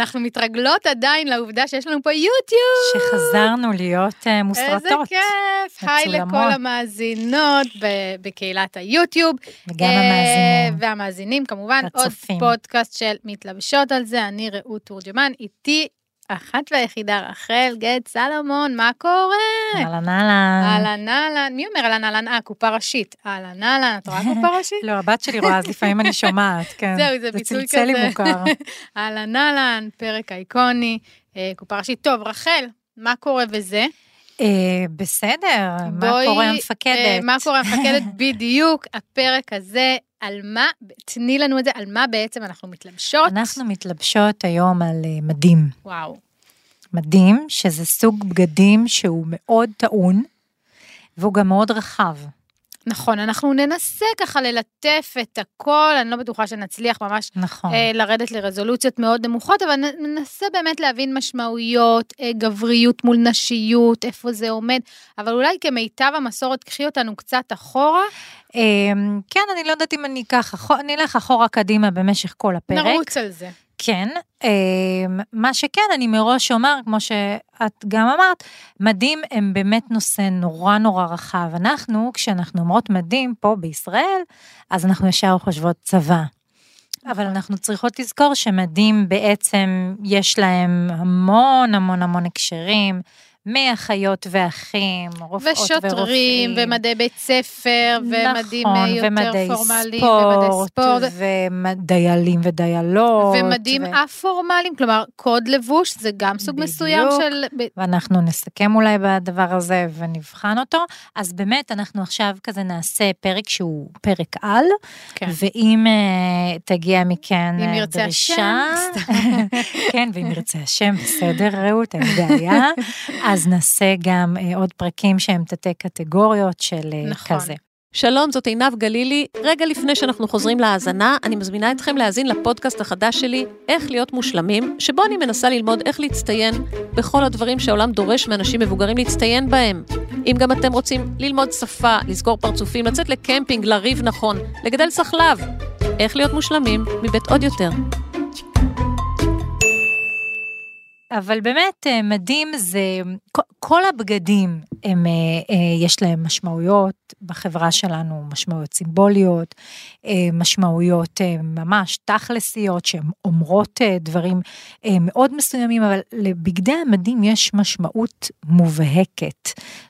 אנחנו מתרגלות עדיין לעובדה שיש לנו פה יוטיוב. שחזרנו להיות uh, מוסרטות. איזה כיף. היי. לכל המאזינות בקהילת היוטיוב. וגם אה, המאזינים. והמאזינים כמובן. עוד והצופים. פודקאסט של מתלבשות על זה, אני רעות תורג'מן, איתי אחת והיחידה רחל גד סלומון, מה קורה? אהלן אהלן. אהלן אהלן, מי אומר אהלן אהלן? אה, קופה ראשית. אהלן אהלן, את רואה קופה ראשית? לא, הבת שלי רואה, אז לפעמים אני שומעת, כן. זהו, זה ביטוי צלצל לי כזה. מוכר. אהלן אהלן, פרק איקוני, אה, קופה ראשית. טוב, רחל, מה קורה וזה? אה, בסדר, מה קורה אה, המפקדת? מה קורה המפקדת? בדיוק, הפרק הזה, על מה, תני לנו את זה, על מה בעצם אנחנו מתלבשות. אנחנו מתלבשות היום על אה, מדים. וואו. מדים, שזה סוג בגדים שהוא מאוד טעון, והוא גם מאוד רחב. נכון, אנחנו ננסה ככה ללטף את הכל, אני לא בטוחה שנצליח ממש נכון. אה, לרדת לרזולוציות מאוד נמוכות, אבל ננסה באמת להבין משמעויות, אה, גבריות מול נשיות, איפה זה עומד, אבל אולי כמיטב המסורת, קחי אותנו קצת אחורה, אה, כן, אני לא יודעת אם אני אקח, אני אלך אחורה קדימה במשך כל הפרק. נרוץ על זה. כן, אה, מה שכן, אני מראש אומר, כמו שאת גם אמרת, מדים הם באמת נושא נורא נורא רחב. אנחנו, כשאנחנו אומרות מדים פה בישראל, אז אנחנו ישר חושבות צבא. אבל אנחנו צריכות לזכור שמדים בעצם יש להם המון המון המון הקשרים, מאחיות ואחים, רופאות ורופאים. ושוטרים, ומדי בית ספר, ומדים אה, נכון, יותר ומדי פורמליים, ומדי ספורט, ודיילים ודיילות. ומדים ו- א-פורמליים, כלומר קוד לבוש זה גם סוג בדיוק. מסוים של... ואנחנו נסכם אולי בדבר הזה ונבחן אותו. אז באמת, אנחנו עכשיו כזה נעשה פרק שהוא פרק על, כן. ואם uh, תגיע מכן אם אה, ירצה דרישה, השם, כן, ואם ירצה השם, בסדר, רעות, אין בעיה. אז נעשה גם uh, עוד פרקים שהם תתי קטגוריות של uh, נכון. כזה. שלום, זאת עינב גלילי. רגע לפני שאנחנו חוזרים להאזנה, אני מזמינה אתכם להאזין לפודקאסט החדש שלי, איך להיות מושלמים, שבו אני מנסה ללמוד איך להצטיין בכל הדברים שהעולם דורש מאנשים מבוגרים להצטיין בהם. אם גם אתם רוצים ללמוד שפה, לסגור פרצופים, לצאת לקמפינג, לריב נכון, לגדל סחלב, איך להיות מושלמים מבית עוד יותר. אבל באמת, אה, מדהים זה, כל- הבגדים, הם, אה, אה, יש להם משמעויות בחברה שלנו, משמעויות סימבוליות, משמעויות ממש תכלסיות, שהן אומרות דברים מאוד מסוימים, אבל לבגדי המדים יש משמעות מובהקת,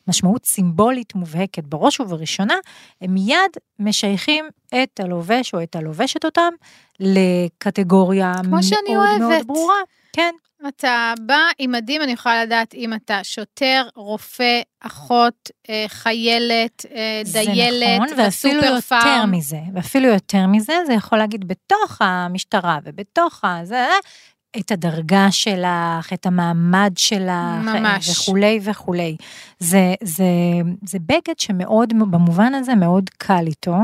משמעות סימבולית מובהקת. בראש ובראשונה, הם מיד משייכים את הלובש או את הלובשת אותם לקטגוריה כמו שאני מאוד אוהבת. מאוד ברורה. כן, אתה בא עם מדים, אני יכולה לדעת אם אתה שוטר, רופא, אחות, אה, חיילת, אה, דיילת, זה נכון, ואפילו יותר פארם. מזה, ואפילו יותר מזה, זה יכול להגיד בתוך המשטרה ובתוך הזה, את הדרגה שלך, את המעמד שלך, ממש. וכולי וכולי. זה, זה, זה בגד שמאוד, במובן הזה, מאוד קל איתו,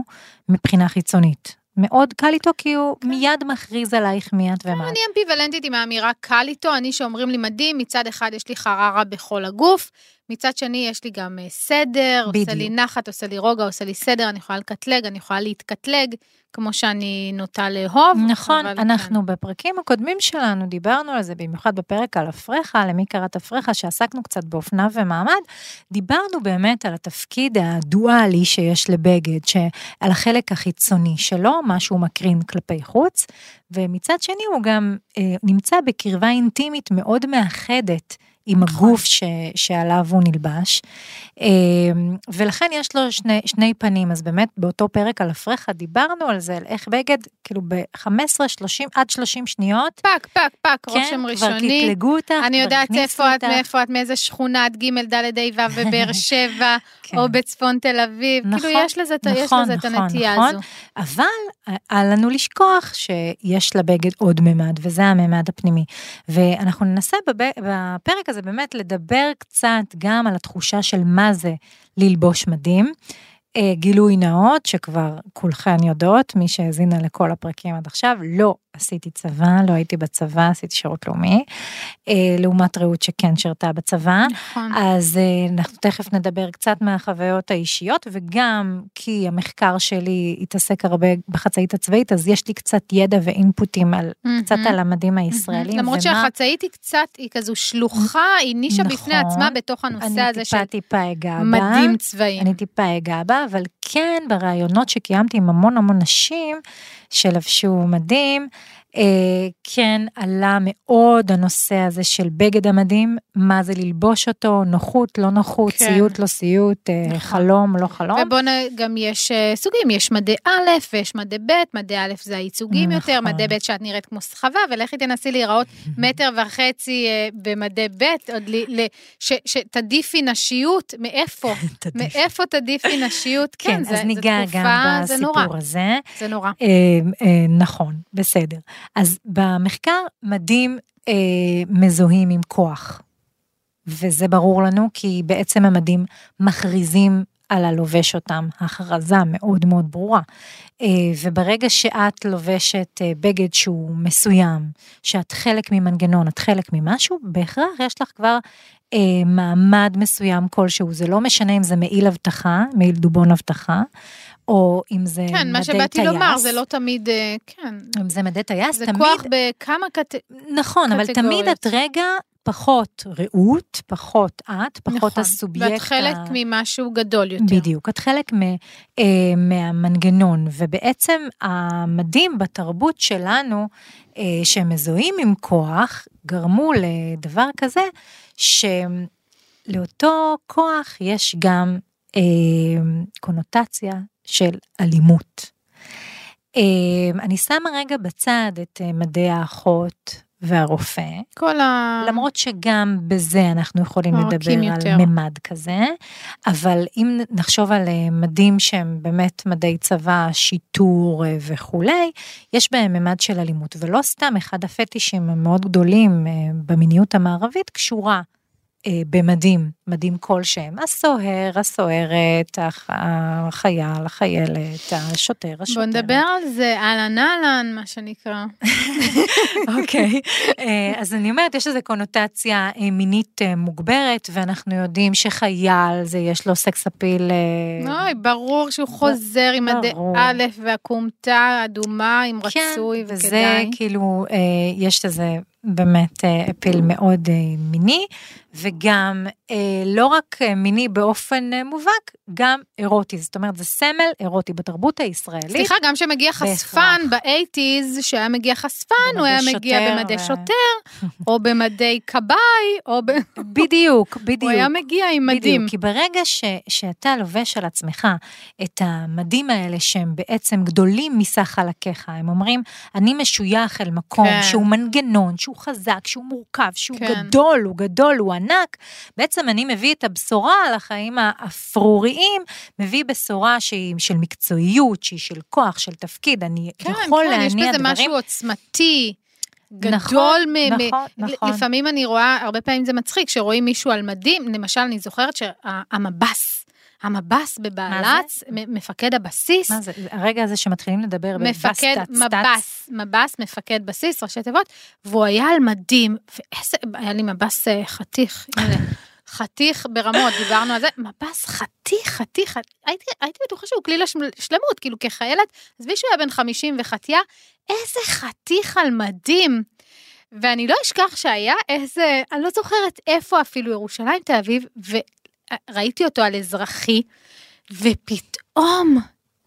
מבחינה חיצונית. מאוד קל איתו, כי הוא מיד מכריז עלייך מי את ומה. את. אני אמביוולנטית עם האמירה קל איתו, אני שאומרים לי מדהים, מצד אחד יש לי חררה בכל הגוף, מצד שני יש לי גם אה, סדר, עושה בדיוק. לי נחת, עושה לי רוגע, עושה לי סדר, אני יכולה לקטלג, אני יכולה להתקטלג, כמו שאני נוטה לאהוב. נכון, אנחנו כן. בפרקים הקודמים שלנו דיברנו על זה, במיוחד בפרק על הפרחה, למי קראת הפרחה, שעסקנו קצת באופנה ומעמד, דיברנו באמת על התפקיד הדואלי שיש לבגד, שעל החלק החיצוני שלו, מה שהוא מקרין כלפי חוץ, ומצד שני הוא גם אה, נמצא בקרבה אינטימית מאוד מאחדת. עם נכון. הגוף ש, שעליו הוא נלבש, אה, ולכן יש לו שני, שני פנים, אז באמת באותו פרק על הפרחה דיברנו על זה, על איך בגד, כאילו ב-15, 30, עד 30 שניות, פק, פק, פק, כן, רושם כבר ראשוני. קטלגו אותך, אני כבר יודעת איפה את. מאיפה את, מאיזה שכונה, את ג' ד' ה' ו' בבאר שבע, כן. או בצפון תל אביב. נכון, כאילו, יש לזה את- יש נכון, לזה את נכון, הנטייה נכון. הזו. אבל אל לנו לשכוח שיש לבגד עוד ממד, וזה הממד הפנימי. ואנחנו ננסה. בפרק הזה באמת לדבר קצת גם על התחושה של מה זה ללבוש מדים. אה, גילוי נאות, שכבר כולכן יודעות, מי שהאזינה לכל הפרקים עד עכשיו, לא עשיתי צבא, לא הייתי בצבא, עשיתי שירות לאומי, אה, לעומת רעות שכן שירתה בצבא. נכון. אז אה, אנחנו תכף נדבר קצת מהחוויות האישיות, וגם כי המחקר שלי התעסק הרבה בחצאית הצבאית, אז יש לי קצת ידע ואינפוטים על, קצת מהמם. על המדים הישראלים. למרות ומה- שהחצאית היא קצת, היא כזו שלוחה, היא נישה בפני נכון. עצמה בתוך הנושא הזה אני של טיפה טיפה אגע בה. מדים צבאיים. אני טיפה אגע בה, אבל כן בראיונות שקיימתי עם המון המון נשים שלבשו מדים, כן עלה מאוד הנושא הזה של בגד המדים, מה זה ללבוש אותו, נוחות, לא נוחות, כן. ציות, לא ציות, אה, נכון. חלום, לא חלום. ובוא נ... גם יש אה, סוגים, יש מדי א' ויש מדי ב', מדי א' זה הייצוגים נכון. יותר, מדי ב' שאת נראית כמו סחבה, ולכי תנסי להיראות מטר וחצי אה, במדי ב', עוד ל... ל... ש... שתדיפי נשיות, מאיפה? מאיפה תדיפי נשיות? כן, זה, אז ניגע גם זה נורא, בסיפור הזה. זה נורא. אה, אה, נכון, בסדר. אז במחקר מדים אה, מזוהים עם כוח, וזה ברור לנו כי בעצם המדים מכריזים על הלובש אותם, הכרזה מאוד מאוד ברורה. אה, וברגע שאת לובשת אה, בגד שהוא מסוים, שאת חלק ממנגנון, את חלק ממשהו, בהכרח יש לך כבר אה, מעמד מסוים כלשהו, זה לא משנה אם זה מעיל אבטחה, מעיל דובון אבטחה, או אם זה כן, מה מדי שבאתי טייס. לומר, זה לא תמיד, אה, כן, אם זה מדי טייס, זה תמיד, כוח בכמה קט... נכון, אבל תמיד קטגוריות. את רגע פחות רעות, פחות את, פחות נכון, הסובייקט. ואת חלק ה- ממשהו גדול יותר. בדיוק, את חלק מ, אה, מהמנגנון, ובעצם המדים בתרבות שלנו, אה, שהם מזוהים עם כוח, גרמו לדבר כזה, שלאותו כוח יש גם אה, קונוטציה של אלימות. אה, אני שמה רגע בצד את אה, מדעי האחות והרופא, כל ה... למרות שגם בזה אנחנו יכולים לדבר יותר. על ממד כזה, אבל אם נחשוב על אה, מדים שהם באמת מדי צבא, שיטור אה, וכולי, יש בהם ממד של אלימות, ולא סתם אחד הפטישים המאוד גדולים במיניות המערבית קשורה במדים, מדים כלשהם, הסוהר, הסוהרת, הח- החייל, החיילת, השוטר, השוטרת. בוא נדבר על זה, אהלן אהלן, מה שנקרא. אוקיי, אה, אז אני אומרת, יש איזו קונוטציה אה, מינית אה, מוגברת, ואנחנו יודעים שחייל, זה יש לו סקס אפיל. אוי, ברור שהוא חוזר עם ברור. א' והכומתה האדומה, עם כן, רצוי וזה וכדאי. כאילו, אה, יש לזה באמת אפיל מאוד מיני, וגם לא רק אה, מיני באופן אה, מובהק, גם אירוטי. זאת אומרת, זה סמל אירוטי בתרבות הישראלית. סליחה, גם כשמגיע חשפן באייטיז, שהיה מגיע חשפן, הוא במדי היה מגיע שוטר במדי ו- שוטר, או במדי כבאי, או ב... בדיוק, בדיוק. הוא היה מגיע עם מדים. בדיוק, כי ברגע ש, שאתה לובש על עצמך את המדים האלה שהם בעצם גדולים מסך חלקיך, הם אומרים, אני משוייך אל מקום כן. שהוא מנגנון, שהוא חזק, שהוא מורכב, שהוא כן. גדול, הוא גדול, הוא ענק, בעצם אני מביא את הבשורה על החיים האפרוריים, מביא בשורה שהיא של מקצועיות, שהיא של כוח, של תפקיד, אני כן, יכול כן, להניע יש דברים. בזה משהו עוצמתי. נכון, גדול, מ- מ- נכון, נכון. לפעמים אני רואה, הרבה פעמים זה מצחיק, שרואים מישהו על מדים, למשל, אני זוכרת שהמבס, המבס בבעלץ, מ- מפקד הבסיס, מה זה, הרגע הזה שמתחילים לדבר מפקד. מבס, מבס, מפקד בסיס, ראשי תיבות, והוא היה על מדים, ואיזה, היה לי מבס אה, חתיך, חתיך ברמות, דיברנו על זה, מבס חתיך, חתיך, הייתי, הייתי בטוחה שהוא כלי לשלמות, כאילו כחיילת, עזבי שהוא היה בן 50 וחתייה, איזה חתיך על מדים. ואני לא אשכח שהיה איזה, אני לא זוכרת איפה אפילו, ירושלים, תל אביב, וראיתי אותו על אזרחי, ופתאום,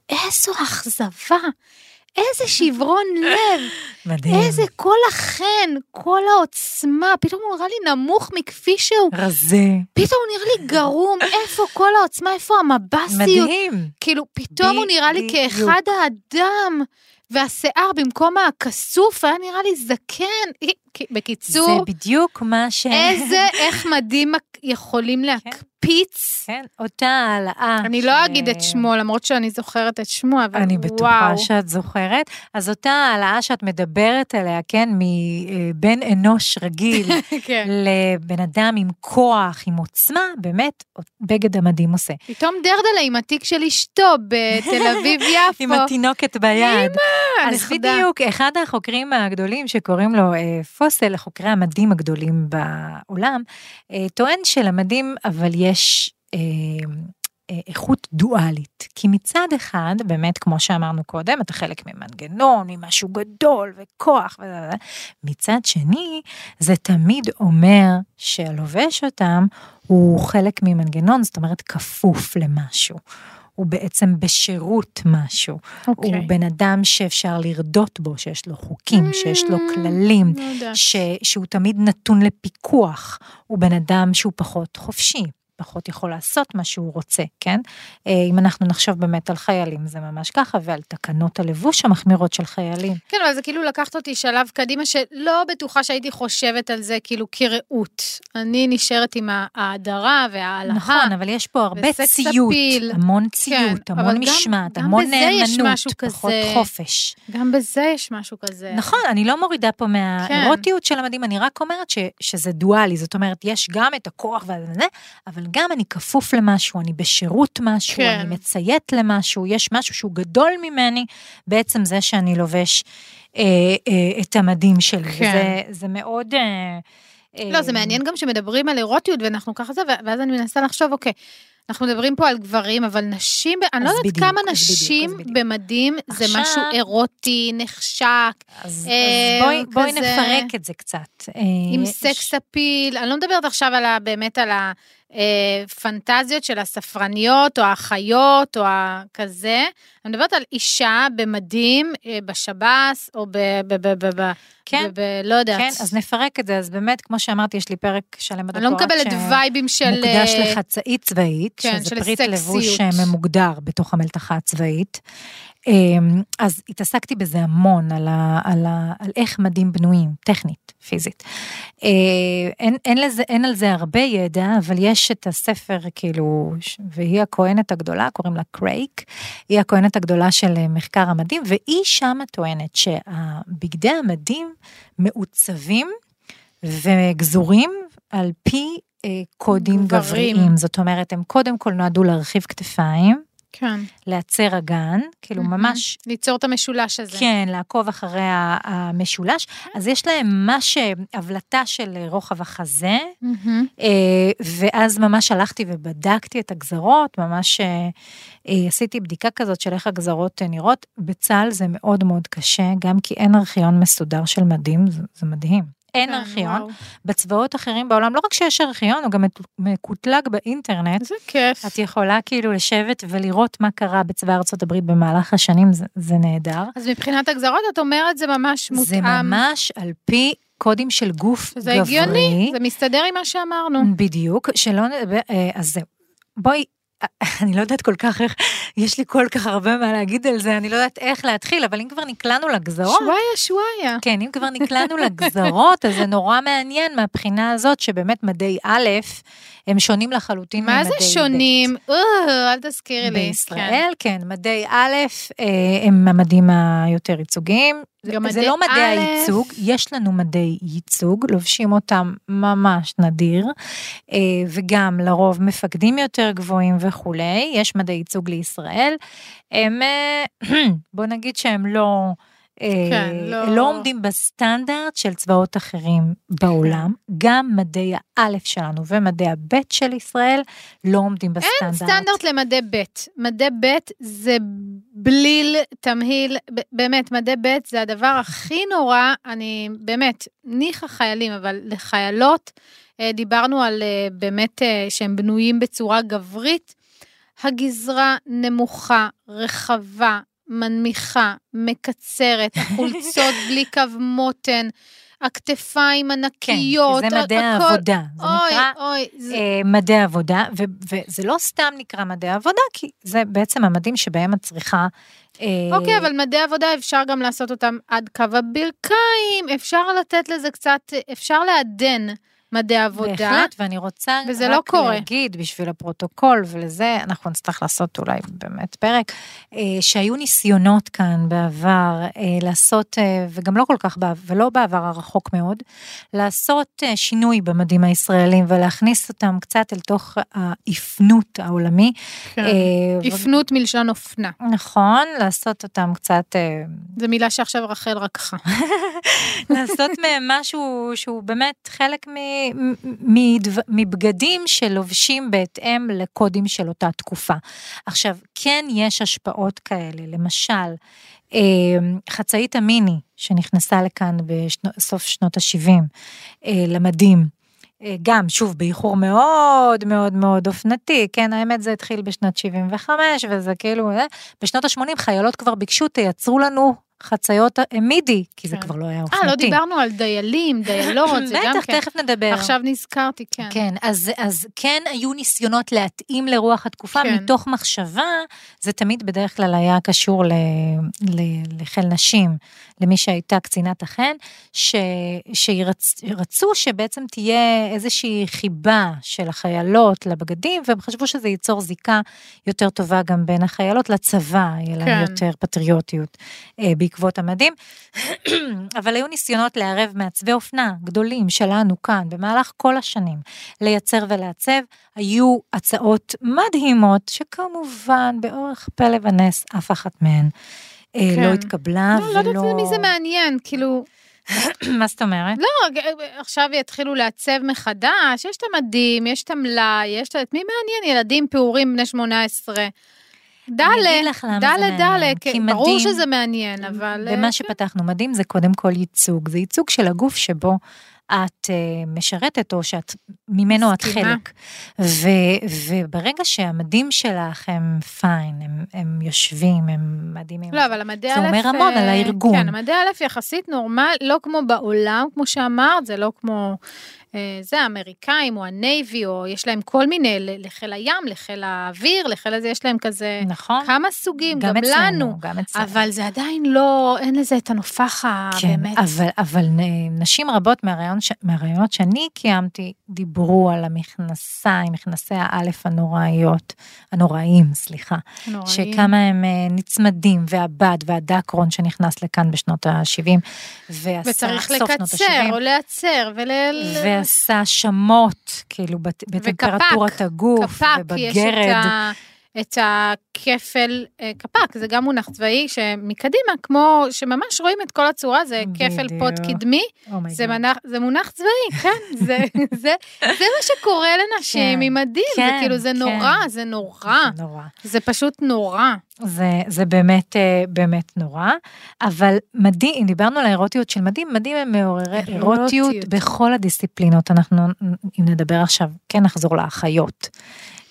איזו אכזבה, איזה שברון לב, מדהים. איזה כל החן, כל העוצמה, פתאום הוא נראה לי נמוך מכפי שהוא, רזה. פתאום הוא נראה לי גרום, איפה כל העוצמה, איפה המבסיות, מדהים. כאילו, פתאום הוא נראה לי בדיוק. כאחד האדם, והשיער במקום הכסוף היה נראה לי זקן. בקיצור, זה בדיוק מה ש... איזה, איך מדים יכולים להקפיץ פיץ. כן, אותה העלאה. אני ש- לא אגיד את שמו, למרות שאני זוכרת את שמו, אבל אני בטוחה וואו. שאת זוכרת. אז אותה העלאה שאת מדברת עליה, כן, מבן אנוש רגיל כן. לבן אדם עם כוח, עם עוצמה, באמת, בגד המדהים עושה. פתאום דרדלה עם התיק של אשתו בתל אביב-יפו. עם התינוקת ביד. אז נכדה. בדיוק, אחד החוקרים הגדולים שקוראים לו אה, פוסל, חוקרי המדים הגדולים בעולם, אה, טוען שלמדים אבל יש אה, אה, איכות דואלית. כי מצד אחד, באמת, כמו שאמרנו קודם, אתה חלק ממנגנון, ממשהו גדול וכוח, וזה. מצד שני, זה תמיד אומר שהלובש אותם הוא חלק ממנגנון, זאת אומרת, כפוף למשהו. הוא בעצם בשירות משהו. אוקיי. הוא בן אדם שאפשר לרדות בו, שיש לו חוקים, שיש לו כללים, לא יודעת. ש, שהוא תמיד נתון לפיקוח. הוא בן אדם שהוא פחות חופשי. פחות יכול לעשות מה שהוא רוצה, כן? אה, אם אנחנו נחשוב באמת על חיילים, זה ממש ככה, ועל תקנות הלבוש המחמירות של חיילים. כן, אבל זה כאילו לקחת אותי שלב קדימה, שלא בטוחה שהייתי חושבת על זה כאילו כראות. אני נשארת עם ההאדרה וההלהה. נכון, אבל יש פה הרבה ציות, אפיל. המון ציות, כן, המון גם- משמעת, גם המון נאמנות, פחות כזה. חופש. גם בזה יש משהו כזה. נכון, אני לא מורידה פה מהאירוטיות של המדים, אני רק אומרת ש, שזה דואלי, זאת אומרת, יש גם את הכוח וזה, אבל גם אני כפוף למשהו, אני בשירות משהו, כן. אני מציית למשהו, יש משהו שהוא גדול ממני, בעצם זה שאני לובש אה, אה, את המדים שלי. כן. זה, זה מאוד... אה, לא, זה אה, מעניין גם שמדברים על אירוטיות ואנחנו ככה זה, ואז אני מנסה לחשוב, אוקיי, אנחנו מדברים פה על גברים, אבל נשים, אני לא יודעת בדיוק, כמה בדיוק, נשים אז בדיוק. במדים זה עכשיו- משהו אירוטי, נחשק, אז, אה, אז בואי, בואי כזה- נפרק את זה קצת. אה, עם יש- סקס אפיל, אני לא מדברת עכשיו על ה, באמת על הפנטזיות של הספרניות או האחיות או הכזה, אני מדברת על אישה במדים אה, בשב"ס או ב... ב, ב, ב, ב כן, ב, ב לא יודעת. כן, אז נפרק את זה, אז באמת, כמו שאמרתי, יש לי פרק שלם אני לא מקבלת וייבים של... מוקדש אה, לחצאית צבאית, כן, שזה של פריט סקסיות. לבוש אה, ממוגדר בתוך המלתחה הצבאית. אמ, אז התעסקתי בזה המון, על, ה, על, ה, על איך מדים בנויים, טכנית, פיזית. אה, אין, אין, לזה, אין על זה הרבה ידע, אבל יש את הספר, כאילו, והיא הכהנת הגדולה, קוראים לה קרייק, היא הכהנת הגדולה של אה, מחקר המדים, והיא שמה טוענת שהבגדי המדים מעוצבים וגזורים על פי אה, קודים גברים. גבריים. זאת אומרת, הם קודם כל נועדו להרחיב כתפיים, כן. להצר אגן, כאילו מהמם. ממש ליצור את המשולש הזה. כן, לעקוב אחרי המשולש. אז יש להם ממש אה, הבלטה של אה, רוחב החזה. אה, ואז ממש הלכתי ובדקתי את הגזרות, ממש עשיתי בדיקה כזאת של איך הגזרות נראות. בצה"ל זה מאוד מאוד קשה, גם כי אין ארכיון מסודר של מדים, זה, זה מדהים. אין כן, ארכיון. וואו. בצבאות אחרים בעולם, לא רק שיש ארכיון, הוא גם מקוטלג באינטרנט. איזה כיף. את יכולה כאילו לשבת ולראות מה קרה בצבא ארצות הברית במהלך השנים, זה, זה נהדר. אז מבחינת הגזרות, את אומרת זה ממש מותאם. זה ממש על פי קודים של גוף גברי. הגיוני, זה מסתדר עם מה שאמרנו. בדיוק, שלא נדבר, אה, אז זהו. בואי, אני לא יודעת כל כך איך, יש לי כל כך הרבה מה להגיד על זה, אני לא יודעת איך להתחיל, אבל אם כבר נקלענו לגזרות, שוואיה, שוואיה. כן, אם כבר נקלענו לגזרות, אז זה נורא מעניין מהבחינה הזאת שבאמת מדי א', הם שונים לחלוטין ממדי מה ב'. זה שונים? אה, אל תזכירי לי. בישראל, כן, מדי א', אה, הם המדים היותר ייצוגיים. גם זה מדי לא מדעי א'. הייצוג, יש לנו מדי ייצוג, לובשים אותם ממש נדיר, אה, וגם לרוב מפקדים יותר גבוהים וכולי, יש מדי ייצוג לישראל. הם, אה, בוא נגיד שהם לא... אה, כן, לא- לא עומדים בסטנדרט של צבאות אחרים בעולם, גם מדעי האלף שלנו ומדעי הבית של ישראל לא עומדים בסטנדרט. אין סטנדרט למדי ב'. מדי ב' זה בליל, תמהיל, באמת, מדי ב' זה הדבר הכי נורא, אני באמת, ניחא חיילים, אבל לחיילות, אה, דיברנו על אה, באמת אה, שהם בנויים בצורה גברית. הגזרה נמוכה, רחבה, מנמיכה, מקצרת, החולצות בלי קו מותן, הכתפיים כן, ענקיות, כי זה מדעי הכל- העבודה, זה אוי, נקרא אוי, זה... אה, מדעי עבודה, ו- וזה לא סתם נקרא מדעי עבודה, כי זה בעצם המדים שבהם את צריכה... אה, אוקיי, אבל מדעי עבודה אפשר גם לעשות אותם עד קו הברכיים, אפשר לתת לזה קצת, אפשר לעדן מדעי עבודה. בהחלט, ואני רוצה וזה רק לא קורה. להגיד בשביל הפרוטוקול, ולזה אנחנו נצטרך לעשות אולי באמת פרק, אה, שהיו ניסיונות כאן בעבר אה, לעשות, אה, וגם לא כל כך בעבר, ולא בעבר הרחוק מאוד, לעשות שינוי במדים הישראלים ולהכניס אותם קצת אל תוך האפנות העולמי. כן. הפנות מלשון אופנה. נכון, לעשות אותם קצת זו מילה שעכשיו רחל רקחה. לעשות מהם משהו שהוא באמת חלק מ- מדו- מבגדים שלובשים בהתאם לקודים של אותה תקופה. עכשיו, כן יש השפעות כאלה, למשל, אה, חצאית המיני שנכנסה לכאן בסוף שנות ה-70 למדים. אה, גם, שוב, באיחור מאוד מאוד מאוד אופנתי, כן, האמת זה התחיל בשנת 75, וזה כאילו, אה, בשנות ה-80 חיילות כבר ביקשו, תייצרו לנו חציות אה, מידי, כי זה כן. כבר לא היה אה, אופנתי. לא דיברנו על דיילים, דיילות, זה גם בטח, כן. תכף נדבר. עכשיו נזכרתי, כן. כן, אז, אז כן היו ניסיונות להתאים לרוח התקופה כן. מתוך מחשבה, זה תמיד בדרך כלל היה קשור ל, ל, לחיל נשים, למי שהייתה קצינת החן, ש, שרצו שבעצם תהיה איזושהי חיבה של החיילות לבגדים, והם חשבו שזה ייצור זיקה יותר טובה גם בין החיילות לצבא, יהיה להם כן. יותר פטריוטיות אה, בעקבות המדים. אבל היו ניסיונות לערב מעצבי אופנה גדולים שלנו כאן במהלך כל השנים, לייצר ולעצב, היו הצעות מדהימות שכמובן באורך פלא ונס אף אחת מהן אה, כן. לא התקבלה לא, לא ולא... יודעת מי זה מעניין, כאילו, מה זאת אומרת? לא, עכשיו יתחילו לעצב מחדש, יש את המדים, יש את המלאי, יש. את מי מעניין? ילדים פעורים בני 18. אני ד', אגיד לך למה זה ד', מעניין, ד', כי כן, ברור שזה מעניין, אבל... במה אה, שפתחנו מדהים זה קודם כל ייצוג, זה ייצוג של הגוף שבו את אה, משרתת או שאת ממנו את. חלק. ו, וברגע שהמדים שלך הם פיין, הם, הם יושבים, הם מדהימים. לא, אבל המדי א'... זה אומר המון אה, על הארגון. כן, המדי א' יחסית נורמל, לא כמו בעולם, כמו שאמרת, זה לא כמו... אה, זה האמריקאים או הנייבי, או יש להם כל מיני, לחיל הים, לחיל האוויר, לחיל הזה, יש להם כזה נכון? כמה סוגים, גם, אצלנו, לנו. גם אצלנו. אבל זה עדיין לא, אין לזה את הנופח כן, הבאמת. אבל, אבל נשים רבות מהרעיון ש, שאני קיימתי, דיברו על המכנסיים, מכנסי האלף הנוראיות, הנוראים, סליחה, נוראיים. שכמה הם אה, נצמדים, והבד והדקרון שנכנס לכאן בשנות ה-70, ועשה וצריך סוף שנות לקצר ה-70. או להצר ול... ועשה שמות, כאילו, בטמפרטורת הגוף, קפק, יש את, ובגרד. ה, את הכפל, אה, קפק, זה גם מונח צבאי, שמקדימה, כמו שממש רואים את כל הצורה, זה כפל בדיוק. קדמי, Oh זה, God. מנח, זה מונח צבאי, כן, זה, זה, זה מה שקורה לנשים כן, עם מדים, זה כן, כאילו, זה כן. נורא, זה נורא, זה נורא. זה פשוט נורא. זה, זה באמת, אה, באמת נורא, אבל מדהים, אם דיברנו על האירוטיות של מדהים, מדהים הם מעוררי. אירוטיות בכל הדיסציפלינות, אנחנו, אם נדבר עכשיו, כן נחזור לאחיות.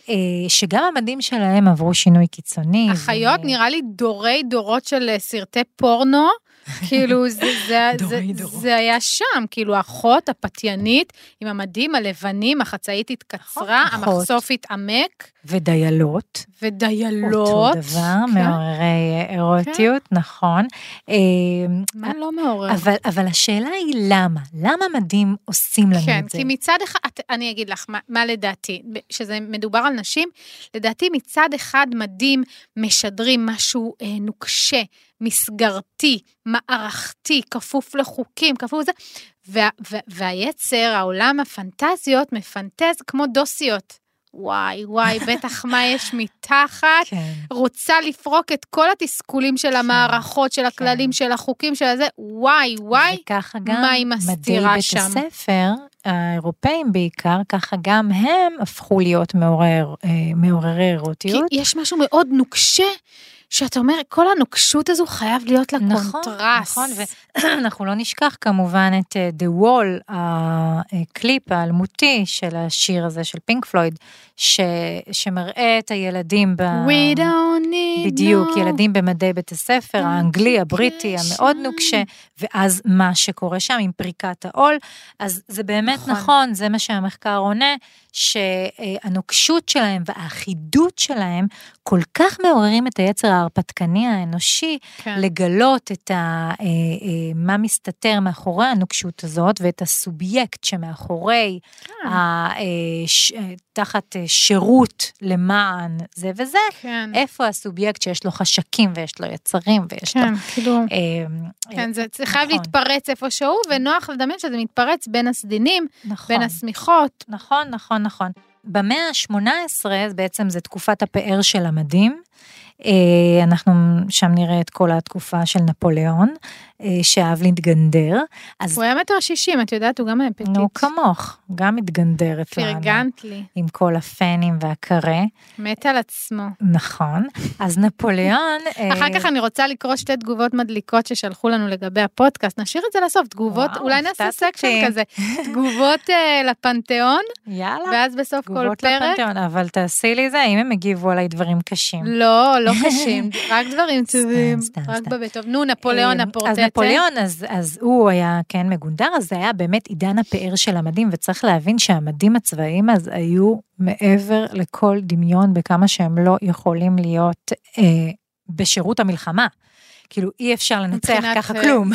אה, שגם המדים שלהם עברו שינוי קיצוני. החיות ו- נראה לי דורי דורות של אה, סרטי פורנו. כאילו זה, זה, זה. זה היה שם, כאילו האחות הפתיינית עם המדים הלבנים, החצאית התקצרה, נכון, אחות. המחשוף התעמק, ודיילות, ודיילות. אותו דבר, כן. מעוררי אירוטיות, נכון. אה, מה לא מעורר? אבל, אבל השאלה היא למה? למה מדים עושים לנו כן, את זה? כי מצד אחד, אני אגיד לך מה, מה לדעתי, שזה מדובר על נשים, לדעתי מצד אחד מדים משדרים משהו אה, נוקשה, מסגרתי, מערכתי, כפוף לחוקים, כפוף לזה, וה, וה, והיצר, העולם הפנטזיות, מפנטז כמו דוסיות. וואי, וואי, בטח מה יש מתחת. כן. רוצה לפרוק את כל התסכולים של המערכות, של הכללים, של החוקים, של הזה, וואי, וואי. וככה גם מה היא מדי מסתירה בית שם? הספר, האירופאים בעיקר, ככה גם הם הפכו להיות מעורר, אה, מעוררי כי אירוטיות. יש משהו מאוד נוקשה, שאתה אומר, כל הנוקשות הזו חייב להיות לה נכון, קונטרסט. נכון, ואנחנו לא נשכח כמובן את אה, The Wall, הקליפ האלמותי של השיר הזה של פינק פלויד, ש, שמראה את הילדים ב... We don't need בדיוק, no. ילדים במדי בית הספר, האנגלי, הבריטי, קשר. המאוד נוקשה, ואז מה שקורה שם עם פריקת העול, אז זה באמת. נכון, נכון זה מה שהמחקר עונה, שהנוקשות שלהם והאחידות שלהם כל כך מעוררים את היצר ההרפתקני האנושי, כן. לגלות את ה, אה, אה, מה מסתתר מאחורי הנוקשות הזאת ואת הסובייקט שמאחורי, כן. ה, אה, ש, אה, תחת אה, שירות למען זה וזה, כן, איפה הסובייקט שיש לו חשקים ויש לו יצרים ויש לו... כן, כאילו, אה, כן, זה זה חייב נכון. להתפרץ איפשהו, ונוח לדמיין שזה מתפרץ בין הסדינים, נכון. בין השמיכות. נכון, נכון, נכון. במאה ה-18 בעצם זה תקופת הפאר של המדים. אה, אנחנו שם נראה את כל התקופה של נפוליאון, שאהב להתגנדר. אז הוא היה מטר שישים, את יודעת, הוא גם היה petite. נו כמוך, גם מתגנדרת לנו. פרגנת לי, עם כל הפנים והקרה, מת על עצמו. נכון. אז נפוליאון... אה, אחר כך אני רוצה לקרוא שתי תגובות מדליקות ששלחו לנו לגבי הפודקאסט, נשאיר את זה לסוף, תגובות, וואו, אולי נעשה section. כזה, תגובות אה, לפנתיאון, יאללה, ואז בסוף כל תגובות פרק, לפנתיאון, אבל תעשי לי זה, אם הם הגיבו עליי דברים קשים. לא, לא קשים, רק דברים טובים, רק. בבית טוב. נו, נפוליאון אה. אז נפוליאון, אז, אז הוא היה כן מגונדר, אז זה היה באמת עידן הפאר של המדים, וצריך להבין שהמדים הצבאיים אז היו מעבר לכל דמיון בכמה שהם לא יכולים להיות אה, בשירות המלחמה. כאילו אי אפשר לנצח ככה אה, כלום.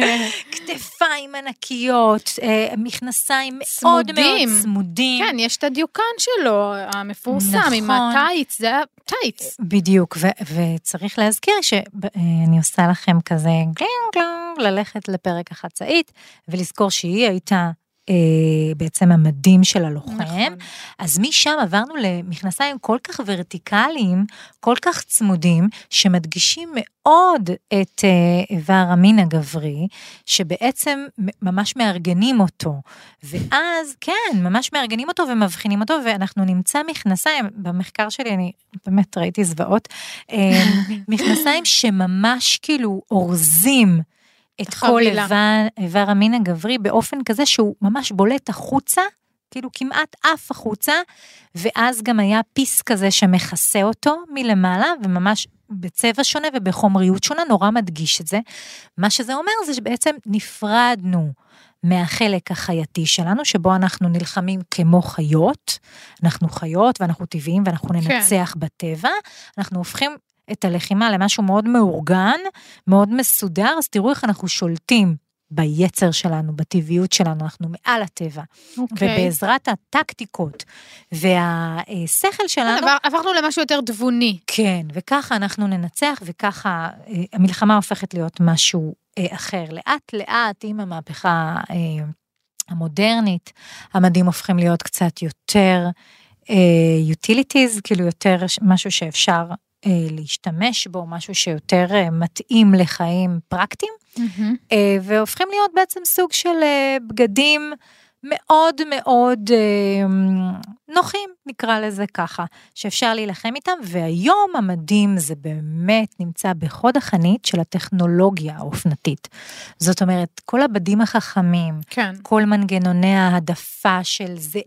כתפיים ענקיות, אה, מכנסיים מאוד מאוד צמודים. כן, יש את הדיוקן שלו, המפורסם, עם נכון. הטייץ, זה היה טייץ. בדיוק, וצריך להזכיר שאני עושה לכם כזה גלינג גלינג, ללכת לפרק החצאית, ולזכור שהיא הייתה אה, בעצם המדים של הלוחם. נכון. אז משם עברנו למכנסיים כל כך ורטיקליים, כל כך צמודים, שמדגישים מאוד את אה, איבר המין הגברי, שבעצם ממש מארגנים אותו. ואז, כן, ממש מארגנים אותו ומבחינים אותו, ואנחנו נמצא מכנסיים, במחקר שלי אני באמת ראיתי זוועות, אה, מכנסיים שממש כאילו אורזים. את כל. איבר, איבר המין הגברי באופן כזה שהוא ממש בולט החוצה, כאילו כמעט עף החוצה, ואז גם היה פיס כזה שמכסה אותו מלמעלה, וממש בצבע שונה ובחומריות שונה, נורא מדגיש את זה. מה שזה אומר זה שבעצם נפרדנו מהחלק החייתי שלנו, שבו אנחנו נלחמים כמו חיות, אנחנו חיות ואנחנו טבעיים ואנחנו ננצח בטבע, אנחנו הופכים את הלחימה למשהו מאוד מאורגן, מאוד מסודר, אז תראו איך אנחנו שולטים ביצר שלנו, בטבעיות שלנו, אנחנו מעל הטבע. אוקיי. ובעזרת הטקטיקות והשכל שלנו, עבר- עברנו למשהו יותר תבוני. כן, וככה אנחנו ננצח, וככה אה, המלחמה הופכת להיות משהו אה, אחר. לאט לאט עם המהפכה אה, המודרנית, המדים הופכים להיות קצת יותר יוטיליטיז, כאילו יותר משהו שאפשר להשתמש בו, משהו שיותר אה, מתאים לחיים פרקטיים. אה, והופכים להיות בעצם סוג של אה, בגדים מאוד מאוד אה, נוחים, נקרא לזה ככה, שאפשר להילחם איתם, והיום המדים זה באמת נמצא בחוד החנית של הטכנולוגיה האופנתית. זאת אומרת, כל הבדים החכמים, כן. כל מנגנוני ההעדפה של זיעה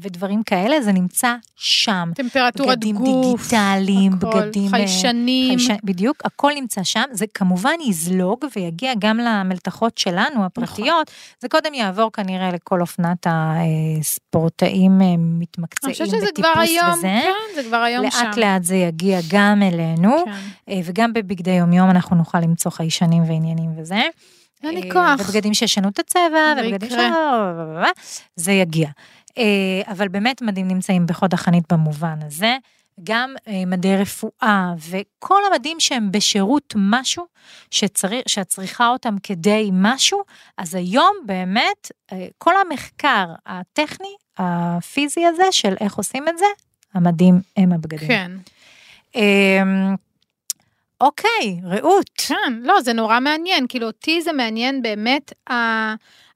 ודברים כאלה, זה נמצא שם. טמפרטורת בגדים גוף. דיגיטליים, הכל, בגדים... אה, חיישנים. חיישן- בדיוק, הכל נמצא שם, זה כמובן יזלוג ויגיע גם למלתחות שלנו, הפרטיות, זה קודם יעבור כנראה לכל אופנת הספורטאים אה, אני מתמקצעים חושבת שזה בטיפוס כבר היום, וזה. כן, זה כבר היום שם. לאט לאט זה יגיע גם אלינו, כן. אה, וגם בבגדי יומיום אנחנו נוכל למצוא חיישנים ועניינים וזה. אין לי אה, כוח. ובגדים שישנו את הצבע, ובגדים. שלו, זה יגיע. אה, אבל באמת מדים נמצאים בחוד החנית במובן הזה. גם אה, מדי רפואה וכל המדים שהם בשירות משהו שצריך, שאת צריכה אותם כדי משהו, אז היום באמת אה, כל המחקר הטכני, הפיזי הזה של איך עושים את זה, המדים הם הבגדים. כן. אה, אוקיי, רעות. כן, לא, זה נורא מעניין, כאילו אותי זה מעניין באמת,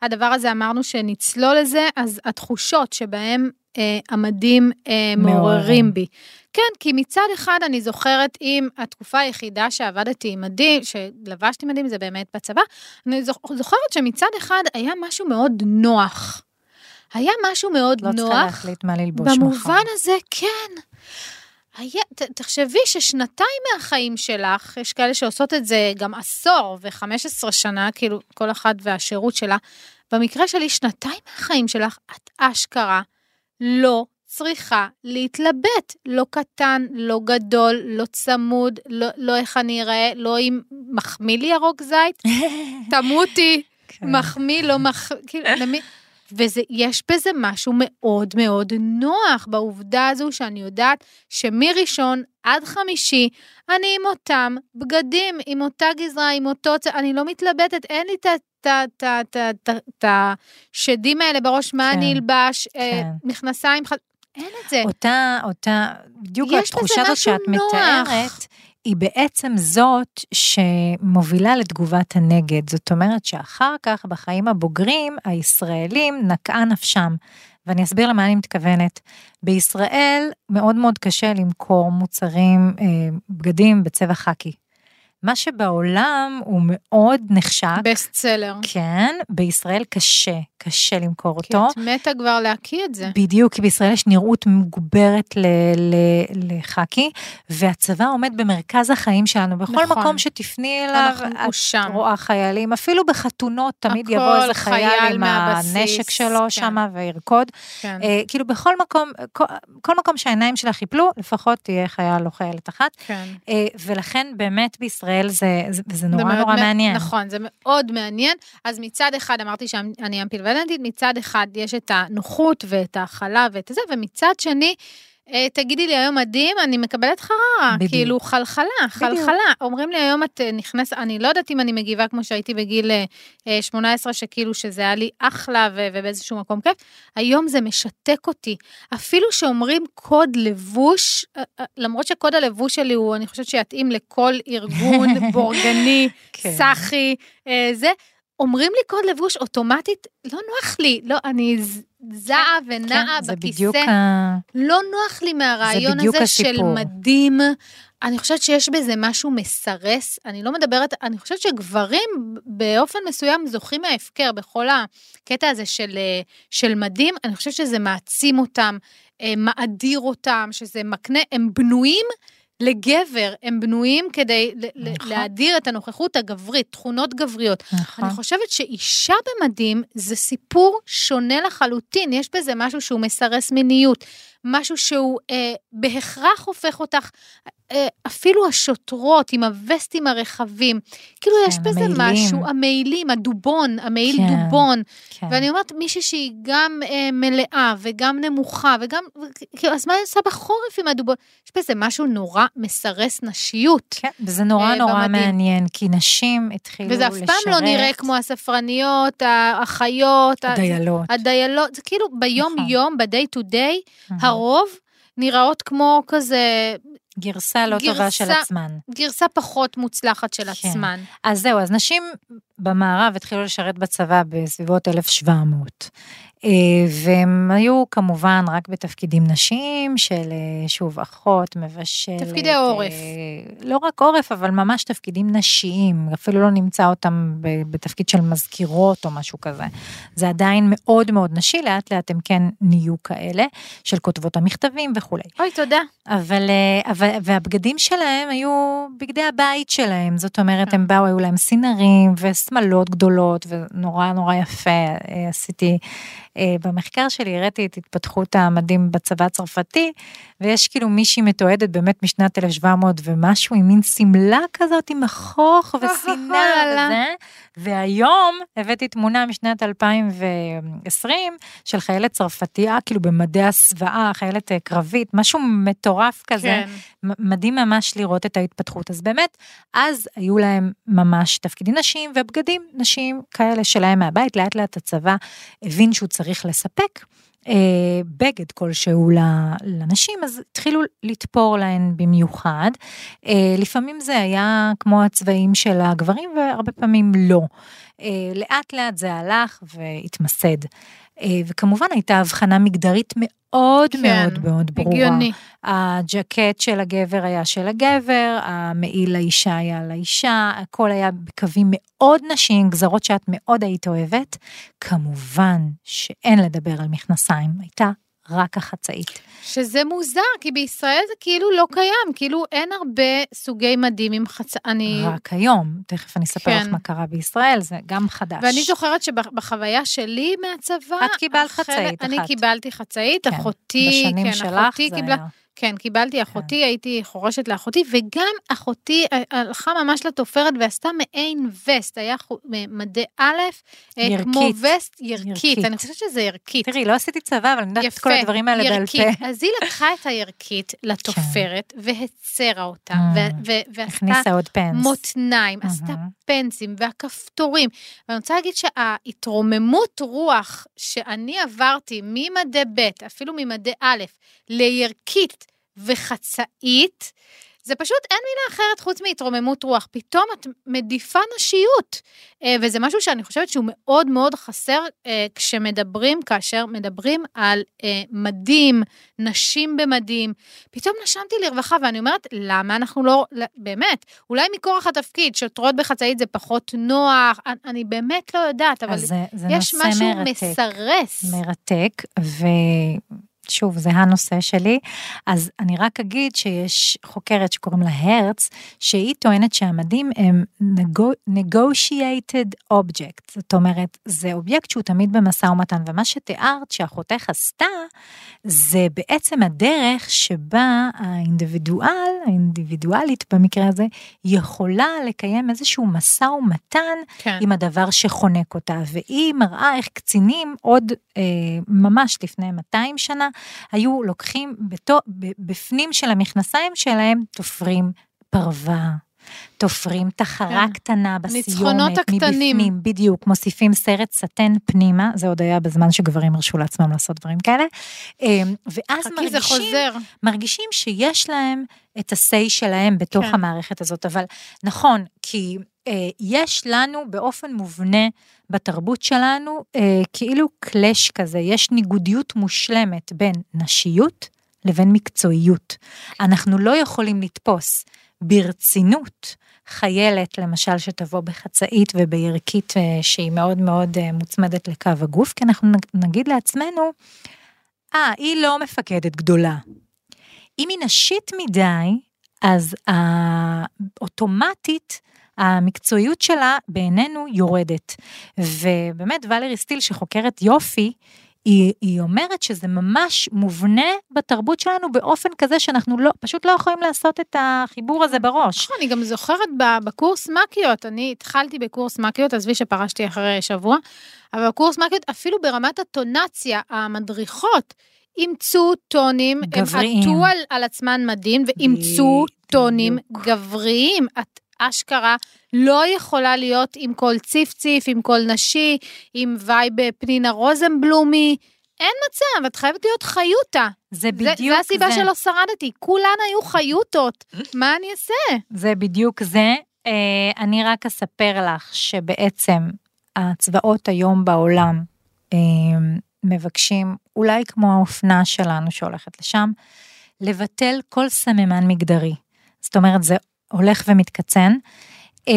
הדבר הזה אמרנו שנצלול לזה, אז התחושות שבהם אה, המדים אה, מעוררים. בי. כן, כי מצד אחד אני זוכרת אם התקופה היחידה שעבדתי עם מדים, שלבשתי מדים זה באמת בצבא, אני זוכ- זוכרת שמצד אחד היה משהו מאוד נוח. היה משהו מאוד לא צריכה נוח. להחליט מה ללבוש מחר. במובן הזה, כן. היה, ת, תחשבי ששנתיים מהחיים שלך, יש כאלה שעושות את זה גם עשור ו-15 שנה, כאילו כל אחת והשירות שלה, במקרה שלי, שנתיים מהחיים שלך, את אשכרה לא צריכה להתלבט, לא קטן, לא גדול, לא צמוד, לא, לא איך אני אראה, לא אם מחמיא לי ירוק זית, תמותי, כן. מחמיא, לא מחמיא, כאילו, למי... ויש בזה משהו מאוד מאוד נוח בעובדה הזו שאני יודעת שמראשון עד חמישי אני עם אותם בגדים, עם אותה גזרה, עם אותו... אני לא מתלבטת, אין לי את השדים האלה בראש, מה כן, אני אלבש, אה, כן. מכנסיים, ח- אין את זה. אותה, אותה, בדיוק התחושה הזאת שאת נוח. מתארת, היא בעצם זאת שמובילה לתגובת הנגד. זאת אומרת שאחר כך, בחיים הבוגרים, הישראלים נקעה נפשם. ואני אסביר למה אני מתכוונת. בישראל מאוד מאוד קשה למכור מוצרים, אה, בגדים בצבע חאקי. מה שבעולם הוא מאוד נחשק. בסט סלר. כן, בישראל קשה, קשה למכור כי אותו. את מתה כבר להקיא את זה. בדיוק, כי בישראל יש נראות מוגברת לחאקי, והצבא עומד במרכז החיים שלנו. בכל נכון. מקום שתפני אליו, את שם. רואה חיילים, אפילו בחתונות תמיד יבוא איזה חייל חייל עם מהבסיס, הנשק שלו כן. שם וירקוד. כן. אה, כאילו בכל מקום, כל, כל מקום שהעיניים שלך ייפלו, לפחות תהיה חייל או חיילת אחת. כן. אה, ולכן באמת בישראל זה, זה, זה זה נורא מאוד נורא מע- מעניין. נכון, זה מאוד מעניין. אז מצד אחד אמרתי שאני אמפילבנטית, מצד אחד יש את הנוחות ואת ההכלה ואת זה, ומצד שני, תגידי לי היום מדהים, אני מקבלת חררה, בדיוק. כאילו חלחלה, חלחלה. אומרים לי היום את אה, נכנסת, אני לא יודעת אם אני מגיבה כמו שהייתי בגיל אה, אה, 18, שכאילו שזה היה לי אחלה ו- ובאיזשהו מקום כיף, היום זה משתק אותי. אפילו שאומרים קוד לבוש, אה, אה, למרות שקוד הלבוש שלי הוא, אני חושבת שיתאים לכל ארגון בורגני, כן. סאחי, אה, זה, אומרים לי קוד לבוש אוטומטית, לא נוח לי, לא, אני זעה ונעה כן, זה בכיסא, בדיוק ה... לא נוח לי מהרעיון הזה של הסיפור. מדים. אני חושבת שיש בזה משהו מסרס, אני לא מדברת, אני חושבת שגברים באופן מסוים זוכים מההפקר בכל הקטע הזה של, אה, של מדים, אני חושבת שזה מעצים אותם, אה, מאדיר אותם, שזה מקנה, הם בנויים לגבר, הם בנויים כדי נכון. להאדיר את הנוכחות הגברית, תכונות גבריות. נכון. אני חושבת שאישה במדים זה סיפור שונה לחלוטין, יש בזה משהו שהוא מסרס מיניות, משהו שהוא אה, בהכרח הופך אותך, אה, אפילו השוטרות עם הווסטים הרחבים, כאילו יש כן, בזה המעילים. משהו, המעילים, הדובון, המעיל כן, דובון, כן. ואני אומרת מישהי שהיא גם אה, מלאה וגם נמוכה וגם, כאילו, אז מה היא עושה בחורף עם הדובון? יש בזה משהו נורא מסרס נשיות. כן, וזה נורא אה, נורא במדים. מעניין, כי נשים התחילו לשרת... וזה אף פעם לא נראה כמו הספרניות, האחיות, ה- דיילות. הדיילות, זה כאילו ביום נכון. ב-day to day, הרוב נראות כמו כזה גרסה לא טובה של גרסה- עצמן. גרסה פחות מוצלחת של כן. עצמן. אז זהו, אז נשים במערב התחילו לשרת בצבא בסביבות 1700. אה, והם היו כמובן רק בתפקידים נשיים של, אה, שוב, אחות, מבשלת. תפקידי עורף. אה, לא רק עורף, אבל ממש תפקידים נשיים. אפילו לא נמצא אותם בתפקיד של מזכירות או משהו כזה. זה עדיין מאוד מאוד נשי, לאט לאט הם כן נהיו כאלה, של כותבות המכתבים וכולי. אוי, תודה. אבל, אבל, והבגדים שלהם היו בגדי הבית שלהם, זאת אומרת, כן. הם באו, היו להם סינרים ושמלות גדולות, ונורא נורא יפה. עשיתי, במחקר שלי הראיתי את התפתחות המדים בצבא הצרפתי, ויש כאילו מישהי מתועדת באמת משנת 1700 ומשהו, עם מין שמלה כזאת עם מכוך וסינר וואלה. וזה, והיום הבאתי תמונה משנת 2020 של חיילת צרפתייה, כאילו במדי הסוואה, חיילת אה, קרבית, משהו מטורף כזה. כן. מדהים ממש לראות את ההתפתחות. אז באמת, אז היו להם ממש תפקידים נשיים ובגדים נשיים כאלה שלהם מהבית, לאט לאט הצבא הבין שהוא צריך לספק. אה, בגד כלשהו לנשים, אז התחילו לתפור להן במיוחד. אה, לפעמים זה היה כמו הצבעים של הגברים והרבה פעמים לא. אה, לאט לאט זה הלך והתמסד. אה, וכמובן הייתה הבחנה מגדרית מאוד כן, מאוד מאוד ברורה. הגיוני. הג'קט של הגבר היה של הגבר, המעיל לאישה היה לאישה, הכל היה בקווים מאוד נשיים, גזרות שאת מאוד היית אוהבת. כמובן שאין לדבר על מכנסיים, הייתה רק החצאית. שזה מוזר, כי בישראל זה כאילו לא קיים, כאילו אין הרבה סוגי מדים עם חצ... אני... רק היום, תכף אני אספר לך כן. מה קרה בישראל, זה גם חדש. ואני זוכרת שבחוויה שלי מהצבא... את קיבלת החלק- חצאית אני אחת. קיבלתי חצאית, כן, אחותי, כן, אחותי קיבלה... היה... כן, קיבלתי אחותי, הייתי חורשת לאחותי, וגם אחותי אה, הלכה ממש לתופרת ועשתה מעין וסט, היה מדי א', אה, ירקית. כמו וסט ירקית, ירקית. אני חושבת שזה ירקית. תראי, לא עשיתי צבא, אבל אני יודעת את כל הדברים האלה בעל. פה. אז היא לקחה את הירקית לתופרת והצרה אותה, Mm. ו- ו- ועשתה הכניסה עוד פנס. מותניים, עשתה מהמם. פנסים והכפתורים. ואני רוצה להגיד שההתרוממות רוח שאני עברתי ממדי ב', אפילו ממדי א', לירקית וחצאית, זה פשוט אין מילה אחרת חוץ מהתרוממות רוח. פתאום את מדיפה נשיות. אה, וזה משהו שאני חושבת שהוא מאוד מאוד חסר אה, כשמדברים, כאשר מדברים על אה, מדים, נשים במדים. פתאום נשמתי לרווחה, ואני אומרת, למה אנחנו לא, באמת, אולי מכורח התפקיד, שוטרות בחצאית זה פחות נוח, אני, באמת לא יודעת, אבל זה, זה יש משהו מרתק. מסרס. מרתק, ושוב, זה הנושא שלי. אז אני רק אגיד שיש חוקרת שקוראים לה הרץ, שהיא טוענת שהמדים הם nego- negotiated object, זאת אומרת, זה אובייקט שהוא תמיד במשא ומתן, ומה שתיארת שאחותך עשתה, זה בעצם הדרך שבה האינדיבידואל, האינדיבידואלית במקרה הזה, יכולה לקיים איזשהו משא ומתן כן. עם הדבר שחונק אותה, והיא מראה איך קצינים עוד אה, ממש לפני 200 שנה, היו לוקחים בתו, בפנים של המכנסיים שלהם, תופרים פרווה. תופרים תחרה כן. קטנה בסיומת, הקטנים. מבפנים, בדיוק, מוסיפים סרט סטן פנימה, זה עוד היה בזמן שגברים הרשו לעצמם לעשות דברים כאלה, אה, ואז מרגישים, חוזר. מרגישים שיש להם את ה-say שלהם בתוך כן. המערכת הזאת, אבל נכון, כי יש לנו באופן מובנה בתרבות שלנו אה, כאילו קלאש כזה, יש ניגודיות מושלמת בין נשיות לבין מקצועיות. אנחנו לא יכולים לתפוס ברצינות חיילת, למשל, שתבוא בחצאית ובירקית אה, שהיא מאוד מאוד אה, מוצמדת לקו הגוף, כי אנחנו נג- נגיד לעצמנו, אה, היא לא מפקדת גדולה. אם היא נשית מדי, אז אוטומטית המקצועיות שלה בעינינו יורדת. ובאמת ולרי סטיל שחוקרת יופי, היא, היא אומרת שזה ממש מובנה בתרבות שלנו באופן כזה שאנחנו לא, פשוט לא יכולים לעשות את החיבור הזה בראש. נכון, אני גם זוכרת בקורס מ"כיות, אני התחלתי בקורס מ"כיות, עזבי שפרשתי אחרי שבוע, אבל בקורס מ"כיות, אפילו ברמת האינטונציה, המדריכות אימצו טונים, גבריים. הם עטו על, על עצמן מדים ואימצו. טונים גבריים. את אשכרה לא יכולה להיות עם קול ציף-ציף, עם קול נשי, עם vibe פנינה רוזנבלומי. אין מצב, את חייבת להיות חיותה. זה זה, בדיוק זה הסיבה שלא שרדתי, כולן היו חיוטות. מה אני אעשה? זה בדיוק זה. אה, אני רק אספר לך שבעצם הצבאות היום בעולם אה, מבקשים, אולי כמו האופנה שלנו שהולכת לשם, לבטל כל סממן מגדרי. זאת אומרת, זה הולך ומתקצן. אה,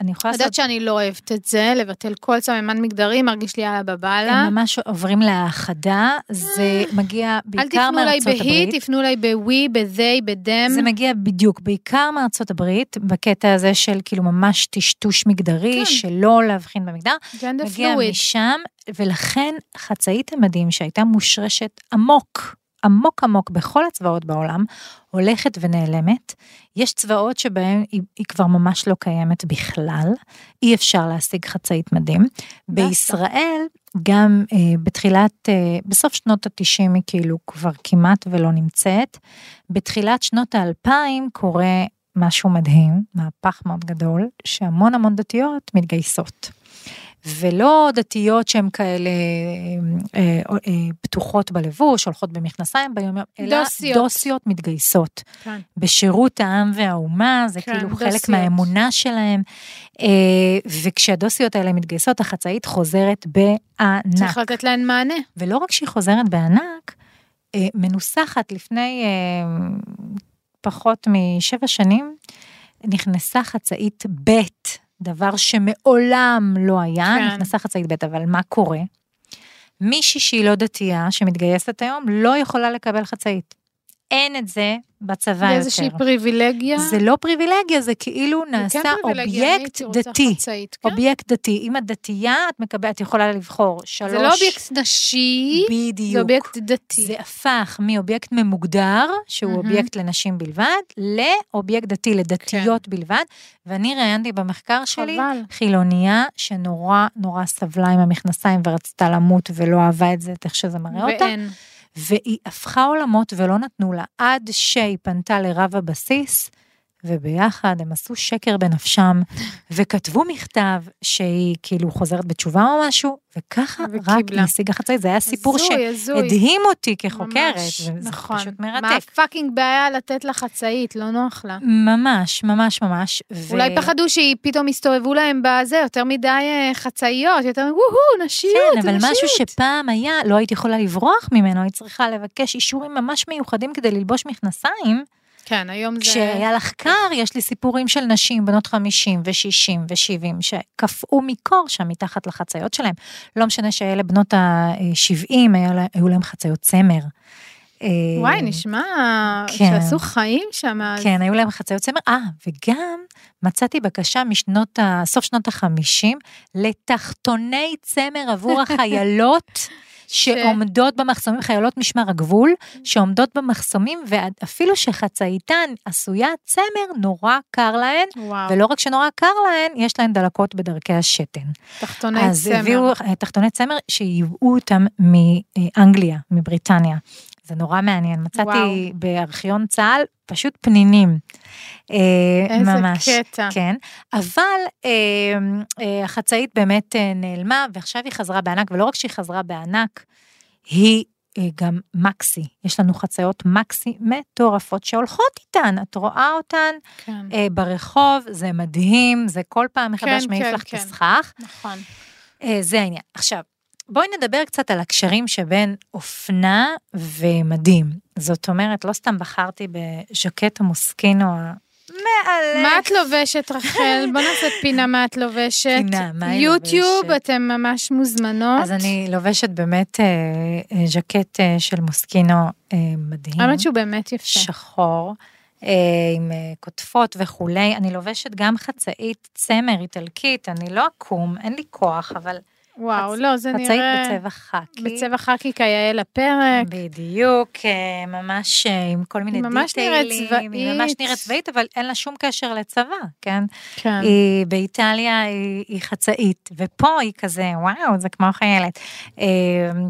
אני יכולה את לעשות... יודעת שאני לא אוהבת את זה, לבטל כל סממן מגדרי, מרגיש לי יאללה בבאללה. הם ממש עוברים להאחדה, זה מגיע אל בעיקר תפנו אליי מארצות בהי, הברית. תפנו אליי בווי, בזי, בדם. זה מגיע בדיוק, בעיקר מארצות הברית, בקטע הזה של כאילו ממש טשטוש מגדרי, כן. שלא להבחין במגדר, ג'נדר מגיע פלואיד. משם, ולכן חצאית המדים שהייתה מושרשת עמוק, עמוק עמוק בכל הצבאות בעולם, הולכת ונעלמת. יש צבאות שבהם היא, היא כבר ממש לא קיימת בכלל, אי אפשר להשיג חצאית מדים. בישראל, גם אה, בתחילת, אה, בסוף שנות ה-90 היא כאילו כבר כמעט ולא נמצאת. בתחילת שנות האלפיים קורה משהו מדהים, מהפך מאוד גדול, שהמון המון דתיות מתגייסות. ולא דתיות שהן כאלה אה, אה, פתוחות בלבוש, הולכות במכנסיים ביום יום, אלא דוסיות. דוסיות מתגייסות. כן. בשירות העם והאומה, זה כן, כאילו דוסיות. חלק מהאמונה שלהם. אה, וכשהדוסיות האלה מתגייסות, החצאית חוזרת בענק. צריך לתת להן מענה. ולא רק שהיא חוזרת בענק, אה, מנוסחת לפני אה, פחות משבע שנים, נכנסה חצאית ב', דבר שמעולם לא היה, כן. נכנסה חצאית ב', אבל מה קורה? מישהי שהיא לא דתייה, שמתגייסת היום, לא יכולה לקבל חצאית. אין את זה בצבא יותר. באיזושהי פריבילגיה. זה לא פריבילגיה, זה כאילו זה נעשה כן אובייקט דתי. חצאית, כן? אובייקט דתי. אם את דתייה, את מקבלת, את יכולה לבחור שלוש... זה לא אובייקט נשי, בדיוק. זה אובייקט דתי. זה הפך מאובייקט ממוגדר, שהוא מהמם. אובייקט לנשים בלבד, לאובייקט דתי, לדתיות בלבד. ואני ראיינתי במחקר שלי חבל. חילוניה שנורא נורא סבלה עם המכנסיים ורצתה למות ולא אהבה את זה, את איך שזה מראה אותה. ואין. והיא הפכה עולמות ולא נתנו לה, עד שהיא פנתה לרב הבסיס, וביחד הם עשו שקר בנפשם, וכתבו מכתב שהיא כאילו חוזרת בתשובה או משהו, וככה רק וקיבלה. היא השיגה חצאית. זה היה סיפור. שהדהים אותי כחוקרת, ממש, וזה נכון. פשוט מה מרתק. הפאקינג בעיה לתת לה חצאית, לא נוח לה. ממש, ממש, ממש. ו- אולי פחדו שהיא פתאום יסתובבו להם בזה, יותר מדי אה, חצאיות, יותר וואו, נשיות, כן, אבל נשיות. משהו שפעם היה, לא הייתי יכולה לברוח ממנו, היית צריכה לבקש אישורים ממש מיוחדים כדי ללבוש מכנסיים. כן, היום זה... כשהיה לך קר, יש לי סיפורים של נשים, בנות 50 ו-60 ו-70, שקפאו מקור שם מתחת לחצאיות שלהם. לא משנה שאלה בנות ה-70, היו להם חצאיות צמר. אה, וואי, נשמע כן. שעשו חיים שם. אז- כן, היו להם חצאיות צמר. אה, וגם מצאתי בקשה משנות, ה- סוף שנות ה-50, לתחתוני צמר עבור החיילות. שעומדות במחסומים, חיילות משמר הגבול, שעומדות במחסומים, ואפילו שחצאיתן עשויה צמר, נורא קר להן, וואו, ולא רק שנורא קר להן, יש להן דלקות בדרכי השתן. תחתוני אז צמר. הביאו אה, תחתוני צמר שייבאו אותם מאנגליה, מבריטניה. זה נורא מעניין, מצאתי וואו. בארכיון צה"ל פשוט פנינים. אה, איזה ממש, קטע. כן, אבל אה, אה, החצאית באמת אה, נעלמה, ועכשיו היא חזרה בענק, ולא רק שהיא חזרה בענק, היא אה, גם מקסי. יש לנו חצאיות מקסי מטורפות שהולכות איתן, את רואה אותן כן, אה, ברחוב, זה מדהים, זה כל פעם מחדש כן, מעיף כן, לך כן. כסכך. נכון. אה, זה העניין. עכשיו, בואי נדבר קצת על הקשרים שבין אופנה ומדים. זאת אומרת, לא סתם בחרתי בז'קט המוסקינו המאלף. מה את לובשת, רחל? בוא נעשה פינה מה את לובשת. פינה, מה היא יוטיוב, לובשת? אתם ממש מוזמנות. אז אני לובשת באמת אה, אה, ז'קט אה, של מוסקינו אה, מדהים. האמת שהוא באמת יפה. שחור. אה, עם אה, כותפות וכולי, אני לובשת גם חצאית צמר איטלקית, אני לא אקום, אין לי כוח, אבל וואו, חצ- לא, זה חצאית נראה... בצבע חאקי. בצבע חאקי כיאה לפרק. בדיוק, אה, ממש אה, עם כל מיני היא ממש נראית דיטיילים. היא ממש צבאית. נראית צבאית, אבל אין לה שום קשר לצבא, כן? כן. היא באיטליה היא, היא חצאית, ופה היא כזה, וואו, זה כמו חיילת. אה,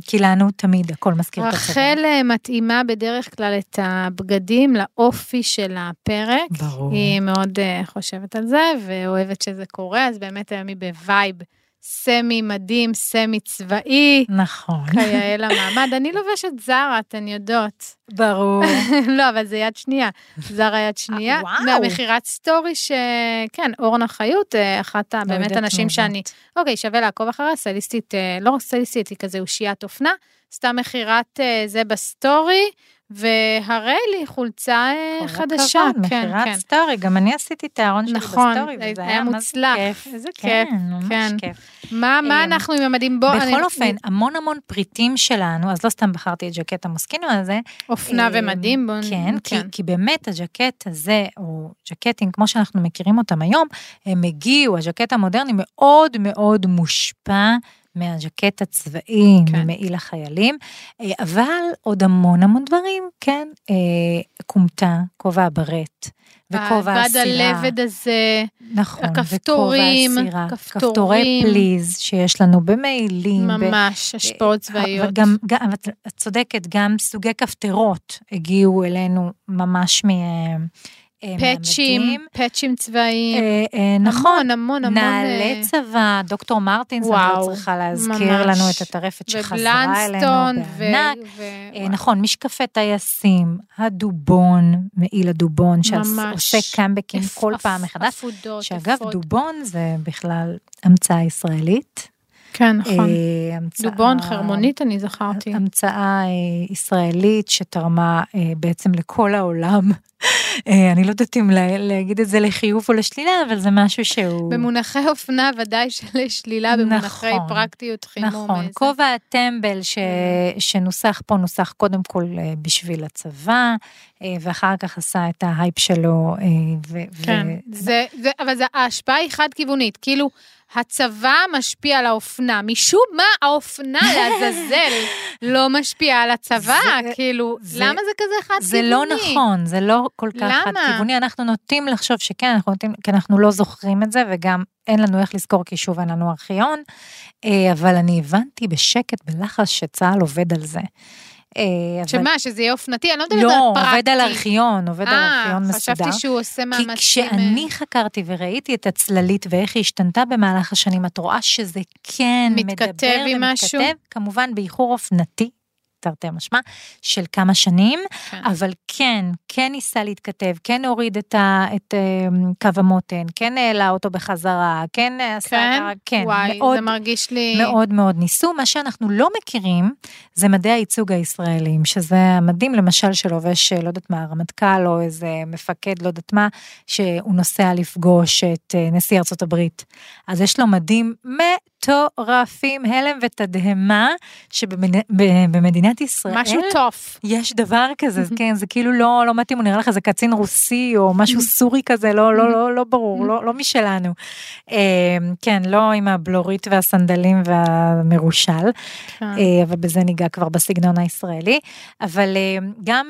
כי לנו תמיד הכל מזכיר את הצבא. רחל מתאימה בדרך כלל את הבגדים לאופי של הפרק. ברור. היא מאוד חושבת על זה, ואוהבת שזה קורה, אז באמת היום היא ב vibe סמי מדהים, סמי צבאי, נכון. כיאה למעמד. אני לובשת Zara, אתן יודעות. ברור. לא, אבל זה יד שנייה. Zara יד שנייה. אה, וואו. מהמכירת story ש... כן, אורנה חיות, אה, אחת ה- לא באמת יודעת הנשים מי שאני... אוקיי, שווה לעקוב אחריה, סטייליסטית, אה, לא רק סטייליסטית, היא כזה אושיית אופנה, סתם מכירת זה בסטורי, והרי לי חולצה אה, חדשה. הכבוד, כן, מכירת כן. סטורי, גם אני עשיתי את הארון שלי נכון, בסטורי, וזה היה היה מוצלח. כיף. איזה כיף, כן, ממש כן. כיף. מה מה אמ, אנחנו עם המדים? בוא, אני- בכל אופן, המון המון פריטים שלנו, אז לא סתם בחרתי את ז'קט המוסקינו הזה. אופנה אמ, ומדים, בוא... כן, כי, כי באמת הז'קט הזה, או ז'קטים כמו שאנחנו מכירים אותם היום, הם הגיעו, הז'קט המודרני מאוד מאוד מושפע מהז'קט הצבאי, כן. ממעיל החיילים, אה, אבל עוד המון המון דברים, כן, אה, כומתה, כובע הברט. וכובע הסירה. הלבד הזה, נכון, הכפתורים, הסירה, כפתורים. כפתורי פליז שיש לנו במעילים. ב- ממש, השפעות צבאיות. אבל גם, את- את צודקת, גם סוגי כפתרות הגיעו אלינו ממש מ... אה, פאצ'ים. פאצ'ים צבאיים. אה, אה, נכון, המון, המון. נעלי צבא, דוקטור מרטינס, אני לא צריכה להזכיר. לנו את הטרפת שחזרה אלינו. בענק. נכון, משקפי טייסים, הדובון, מעיל הדובון. שעושה קאמבקים כל פעם מחדש. שאגב. דובון זה בכלל המצאה ישראלית. כן, נכון. אה, המצאה- דובון, חרמונית, אני זכרתי. המצאה אה, ישראלית שתרמה אה, בעצם לכל העולם. אני לא יודעת אם לה- להגיד את זה לחיוב או לשלילה, אבל זה משהו שהוא... במונחי אופנה ודאי שלשלילה, במונחי נכון, פרקטיות, חימום. נכון, כובע הטמבל ש... כן. שנוסח פה נוסח קודם כל בשביל הצבא, ואחר כך עשה את ההייפ שלו. ו... כן, ו... זה, זה, אבל זה, ההשפעה היא חד-כיוונית, כאילו, הצבא משפיע על האופנה, משום מה האופנה לעזאזל לא משפיעה על הצבא, זה- כאילו, זה- למה זה כזה חד-כיווני? זה לא נכון, זה לא כל כך? חד-כיווני, אנחנו נוטים לחשוב שכן, אנחנו נוטים, כי אנחנו לא זוכרים את זה, וגם אין לנו איך לזכור, כי שוב אין לנו ארכיון, אה, אבל אני הבנתי בשקט, בלחש, שצה"ל עובד על זה. אה, אבל- שמה, שזה יהיה אופנתי? אני לא מדברת לא, על פרקטי. עובד על ארכיון, עובד על ארכיון אה, מסודר. חשבתי שהוא עושה כי מאמצים. כשאני חקרתי וראיתי את הצללית ואיך היא השתנתה במהלך השנים, את רואה שזה כן מתכתב מדבר עם משהו? ומתכתב, כמובן באיחור אופנתי, תרתי משמע, של כמה שנים, כן. אבל כן, כן ניסה להתכתב, כן הוריד את, ה, את um, קו המותן, כן העלה אותו בחזרה, כן עשה כן? את ה... כן, וואי, מאוד, זה מרגיש לי... מאוד מאוד ניסו. מה שאנחנו לא מכירים זה מדעי הייצוג הישראלים, שזה המדים למשל שלובש, לא יודעת מה, רמטכ"ל או איזה מפקד, לא יודעת מה, שהוא נוסע לפגוש את אה, נשיא ארצות הברית. אז יש לו מדים מטורפים, הלם ותדהמה, שבמדינת ישראל... משהו טוף. יש דבר כזה, כן, זה כאילו לא, לא מתאים, הוא נראה לך איזה קצין רוסי או משהו סורי כזה, לא, לא, לא, לא ברור, לא, לא משלנו. אה, כן, לא עם הבלורית והסנדלים והמרושל, כן. אה, אבל בזה ניגע כבר בסגנון הישראלי. אבל אה, גם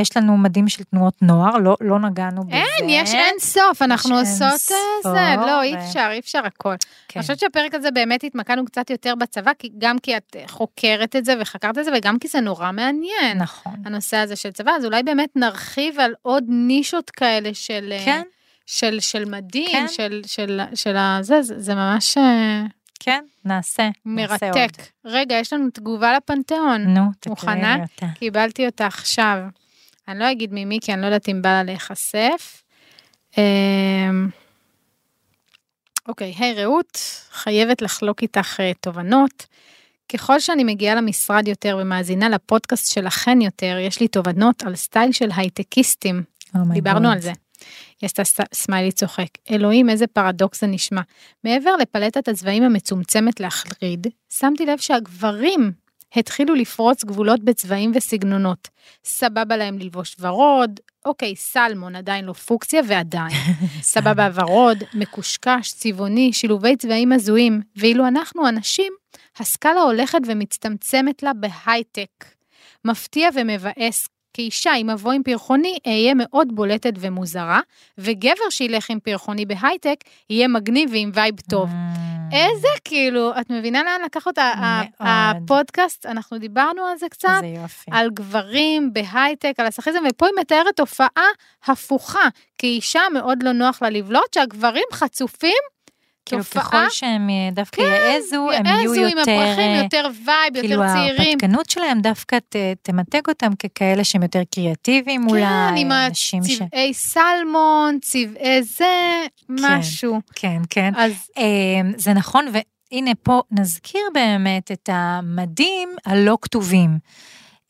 יש לנו מדים של תנועות נוער, לא, לא נגענו בזה. אין, יש אין סוף, אנחנו עושות זה, לא, אי אפשר, אי אפשר הכל. כן. אני חושבת שהפרק הזה באמת התמקדנו קצת יותר בצבא, כי- גם כי את חוקרת את זה וחקרת את זה, וגם כי זה נורא מעניין. נכון. הנושא הזה של צבא, אז אולי באמת נרחיב על עוד נישות כאלה של... אה, כן, של, של מדים, כן. של, של, של הזה, זה, זה ממש אה, כן, נעשה. נעשה עוד. מרתק. רגע, יש לנו תגובה לפנתיאון. נו, תקראי מוכנה? לי אותה. קיבלתי אותה עכשיו. אני לא אגיד ממי, כי אני לא יודעת אם בא לה להיחשף. אוקיי, היי רעות, חייבת לחלוק איתך אה, תובנות. ככל שאני מגיעה למשרד יותר ומאזינה לפודקאסט שלכן יותר, יש לי תובנות על סטייל של הייטקיסטים. Oh God. דיברנו על זה. היא עשתה ס- סמיילי צוחק. אלוהים, איזה פרדוקס זה נשמע. מעבר לפלטת הצבעים המצומצמת להחריד, שמתי לב שהגברים התחילו לפרוץ גבולות בצבעים וסגנונות. סבבה להם ללבוש ורוד, אוקיי, סלמון עדיין לא פוקסיה ועדיין. סבבה ורוד, מקושקש, צבעוני, שילובי צבעים הזויים, ואילו אנחנו הנשים, הסקאלה הולכת ומצטמצמת לה בהייטק. מפתיע ומבאס, כאישה עם מבוא עם פרחוני אהיה מאוד בולטת ומוזרה, וגבר שילך עם פרחוני בהייטק יהיה מגניב ועם vibe טוב. איזה כאילו, את מבינה לאן לקח אותה. הפודקאסט? אנחנו דיברנו על זה קצת, איזה יופי. על גברים בהייטק, על הסכיזם, ופה היא מתארת תופעה הפוכה. כאישה מאוד לא נוח לה לבלוט, שהגברים חצופים, כאילו ככל שהם אה, דווקא יעזו, הם יהיו יעזו עם יותר... הפרחים, אה, יותר vibe, יותר כאילו צעירים. ההרפתקנות שלהם דווקא ת- תמתג אותם ככאלה שהם יותר קריאטיביים אולי, כן, עם אנשים ש... הצבעי סלמון, צבעי זה, משהו. כן, כן. אז אה, זה נכון, והנה פה נזכיר באמת את המדים הלא כתובים.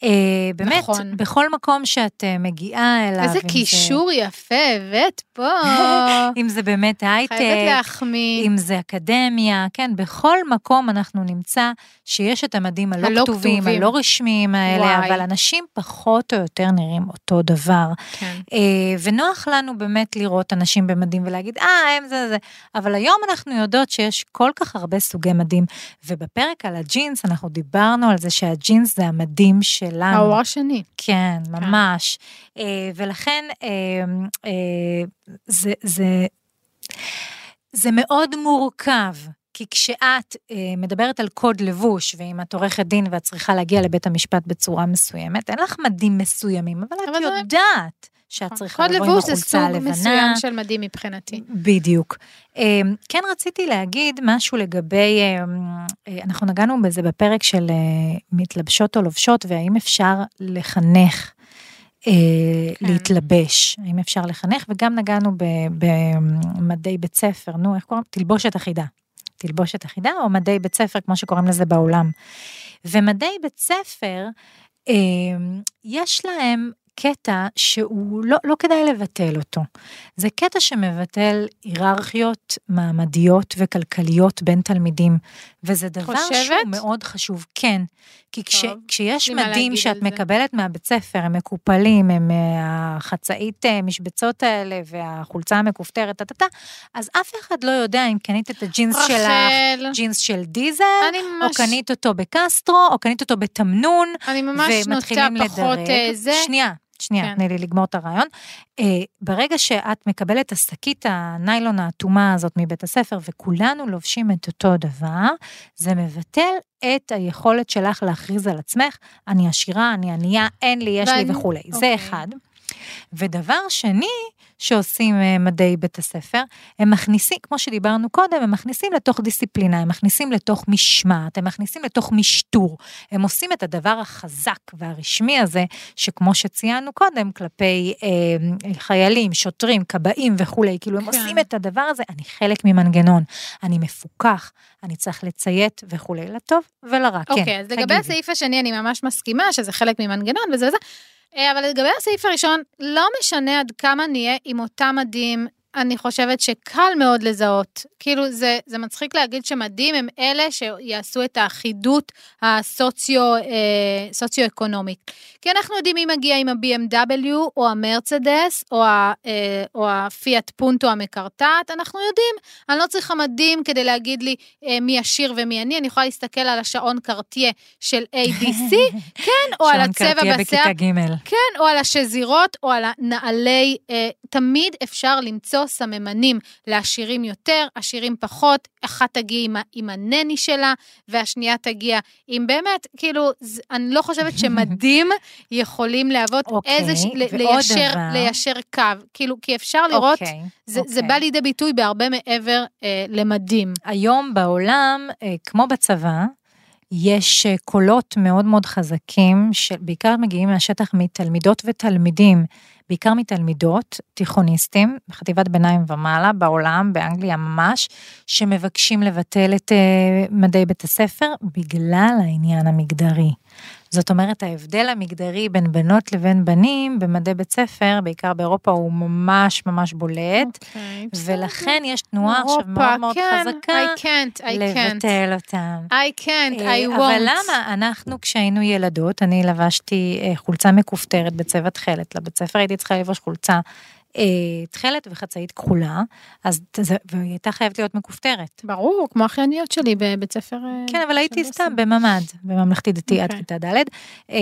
אה, באמת, נכון. בכל מקום שאת אה, מגיעה אליו, איזה אם זה- קישור יפה הבאת פה. אם זה באמת הייטק, חייבת להחמיא. אם זה אקדמיה, כן, בכל מקום אנחנו נמצא שיש את המדים הלא, הלא כתובים, כתובים. הלא רשמיים האלה, וואי. אבל אנשים פחות או יותר נראים אותו דבר. כן. אה, ונוח לנו באמת לראות אנשים במדים ולהגיד, אה, הם זה זה, אבל היום אנחנו יודעות שיש כל כך הרבה סוגי מדים, ובפרק על הג'ינס אנחנו דיברנו על זה שהג'ינס זה המדים שלנו. האור השני. כן, ממש. אה, ולכן אה, אה, זה, זה, זה מאוד מורכב. כי כשאת אה, מדברת על קוד לבוש, ואם את עורכת דין ואת צריכה להגיע לבית המשפט בצורה מסוימת, אין לך מדים מסוימים, אבל את אבל זה- יודעת שאת צריכה קוד לבוא עם לבוש זה החולצה סוג הלבנה. מסוים של מדים מבחינתי. בדיוק. אה, כן רציתי להגיד משהו לגבי, אה, אה, אנחנו נגענו בזה בפרק של אה, מתלבשות או לובשות, והאם אפשר לחנך אה, כן. להתלבש, האם אפשר לחנך, וגם נגענו במדי בית ספר, נו, איך קוראים? תלבושת אחידה. תלבושת אחידה, או מדי בית ספר, כמו שקוראים לזה בעולם. ומדי בית ספר, אה, יש להם קטע שהוא לא, לא כדאי לבטל אותו. זה קטע שמבטל היררכיות מעמדיות וכלכליות בין תלמידים, וזה דבר חושבת? שהוא מאוד חשוב, כן. כי כש, טוב, כשיש מדים שאת זה. מקבלת מהבית ספר, הם מקופלים, הם אה, החצאית אה, משבצות האלה והחולצה המכופתרת, טה-טה-טה, אז אף אחד לא יודע אם קנית את הג'ינס שלך, רחל, ג'ינס של דיזל, אני או ממש, קנית אותו בקסטרו, או קנית אותו בתמנון, אני ממש נוטה ומתחילים פחות לדרג. אה, זה. שנייה, שנייה, כן. תני לי לגמור את הרעיון. אה, ברגע שאת מקבלת את השקית הניילון האטומה הזאת מבית הספר, וכולנו לובשים את אותו דבר, זה מבטל את היכולת שלך להכריז על עצמך, אני עשירה, אני ענייה, אין לי, יש לי ואני- וכולי. זה אוקיי. אחד. ודבר שני שעושים אה, מדעי בית הספר, הם מכניסים, כמו שדיברנו קודם, הם מכניסים לתוך דיסציפלינה, הם מכניסים לתוך משמעת, הם מכניסים לתוך משטור. הם עושים את הדבר החזק והרשמי הזה, שכמו שציינו קודם, כלפי אה, חיילים, שוטרים, כבאים וכולי, כאילו הם כן. עושים את הדבר הזה, אני חלק ממנגנון, אני מפוקח, אני צריך לציית וכולי, לטוב ולרע, כן. אוקיי, אז לגבי. הסעיף השני אני ממש מסכימה שזה חלק ממנגנון וזה וזה, אבל לגבי הסעיף הראשון, לא משנה עד כמה נהיה עם אותם מדים, אני חושבת שקל מאוד לזהות. כאילו, זה, זה מצחיק להגיד שמדים הם אלה שיעשו את האחידות הסוציו, אה. כי אנחנו יודעים מי מגיע עם ה-BMW או המרצדס או, ה, אה, או הפיאט פונטו המקרטעת, אנחנו יודעים. אני לא צריכה מדים כדי להגיד לי אה, מי עשיר ומי עני, אני יכולה להסתכל על השעון קרטיה של ABC, כן, או על הצבע בשיער. כן, או על השזירות, או על הנעלי, אה, תמיד אפשר למצוא סממנים לעשירים יותר, עשירים פחות, אחת תגיע עם, עם הנני שלה, והשנייה תגיע עם באמת, כאילו, אני לא חושבת שמדים יכולים להוות אוקיי, איזה, ש- ליישר, דבר. ליישר קו, כאילו, כי אפשר לראות, אוקיי, זה, זה אוקיי. בא לידי ביטוי בהרבה מעבר אה, למדים. היום בעולם, אה, כמו בצבא, יש אה, קולות מאוד מאוד חזקים, שבעיקר מגיעים מהשטח מתלמידות ותלמידים, בעיקר מתלמידות, תיכוניסטים, בחטיבת ביניים ומעלה, בעולם, באנגליה ממש, שמבקשים לבטל את אה, מדעי בית הספר בגלל העניין המגדרי. זאת אומרת, ההבדל המגדרי בין בנות לבין בנים במדעי בית ספר, בעיקר באירופה, הוא ממש ממש בולט, אוקיי, ולכן יש תנועה עכשיו אירופה, מאוד מאוד כן, חזקה. I can't, I can't. לבטל אותם. I can't, אה, I won't. אבל למה אנחנו כשהיינו ילדות, אני לבשתי אה, חולצה מכופתרת בצבע תכלת, לבית ספר הייתי צריכה לבוש חולצה אה, תכלת וחצאית כחולה, אז זה- והיא הייתה חייבת להיות מכופתרת. ברור, כמו האחייניות שלי בבית ספר. אה, כן, אבל הייתי סתם. בממ"ד, בממלכתי דתי עד אוקיי. כיתה ד', אה,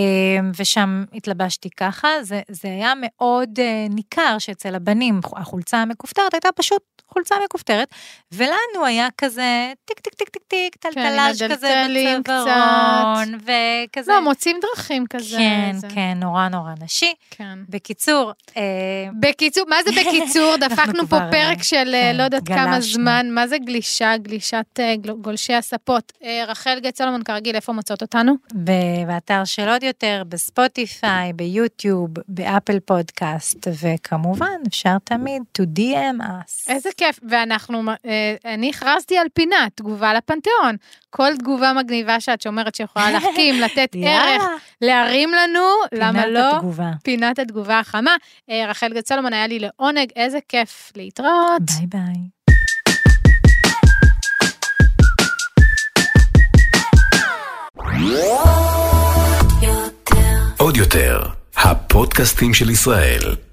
ושם התלבשתי ככה, זה, זה היה מאוד אה, ניכר שאצל הבנים החולצה המכופתרת הייתה פשוט חולצה מכופתרת, ולנו היה כזה טיק טיק טיק טיק טיק, כן, טלטלש כזה הדלתלים בצווארון, וכזה. לא, מוצאים דרכים כזה. כן, זה- כן, נורא נורא נשי. כן. בקיצור, אה, בקיצור, מה זה בקיצור? דפקנו פה פרק אה, של אה, כן, לא יודעת כמה. זמן, מה זה גלישה, גלישת אה, גולשי הספות. רחל גט סולומון, כרגיל, איפה מוצאות אותנו? באתר של עוד יותר, בספוטיפיי, ביוטיוב, באפל פודקאסט, וכמובן, אפשר תמיד to DM us. איזה כיף, ואנחנו, אני הכרזתי על פינה, תגובה לפנתיאון. כל תגובה מגניבה שאת שאומרת שיכולה להחכים, לתת ערך, להרים לנו, למה פינת לא? התגובה. פינת התגובה החמה. רחל גט סולומון, היה לי לעונג, איזה כיף להתראות. ביי ביי. עוד יותר, הפודקאסטים של ישראל.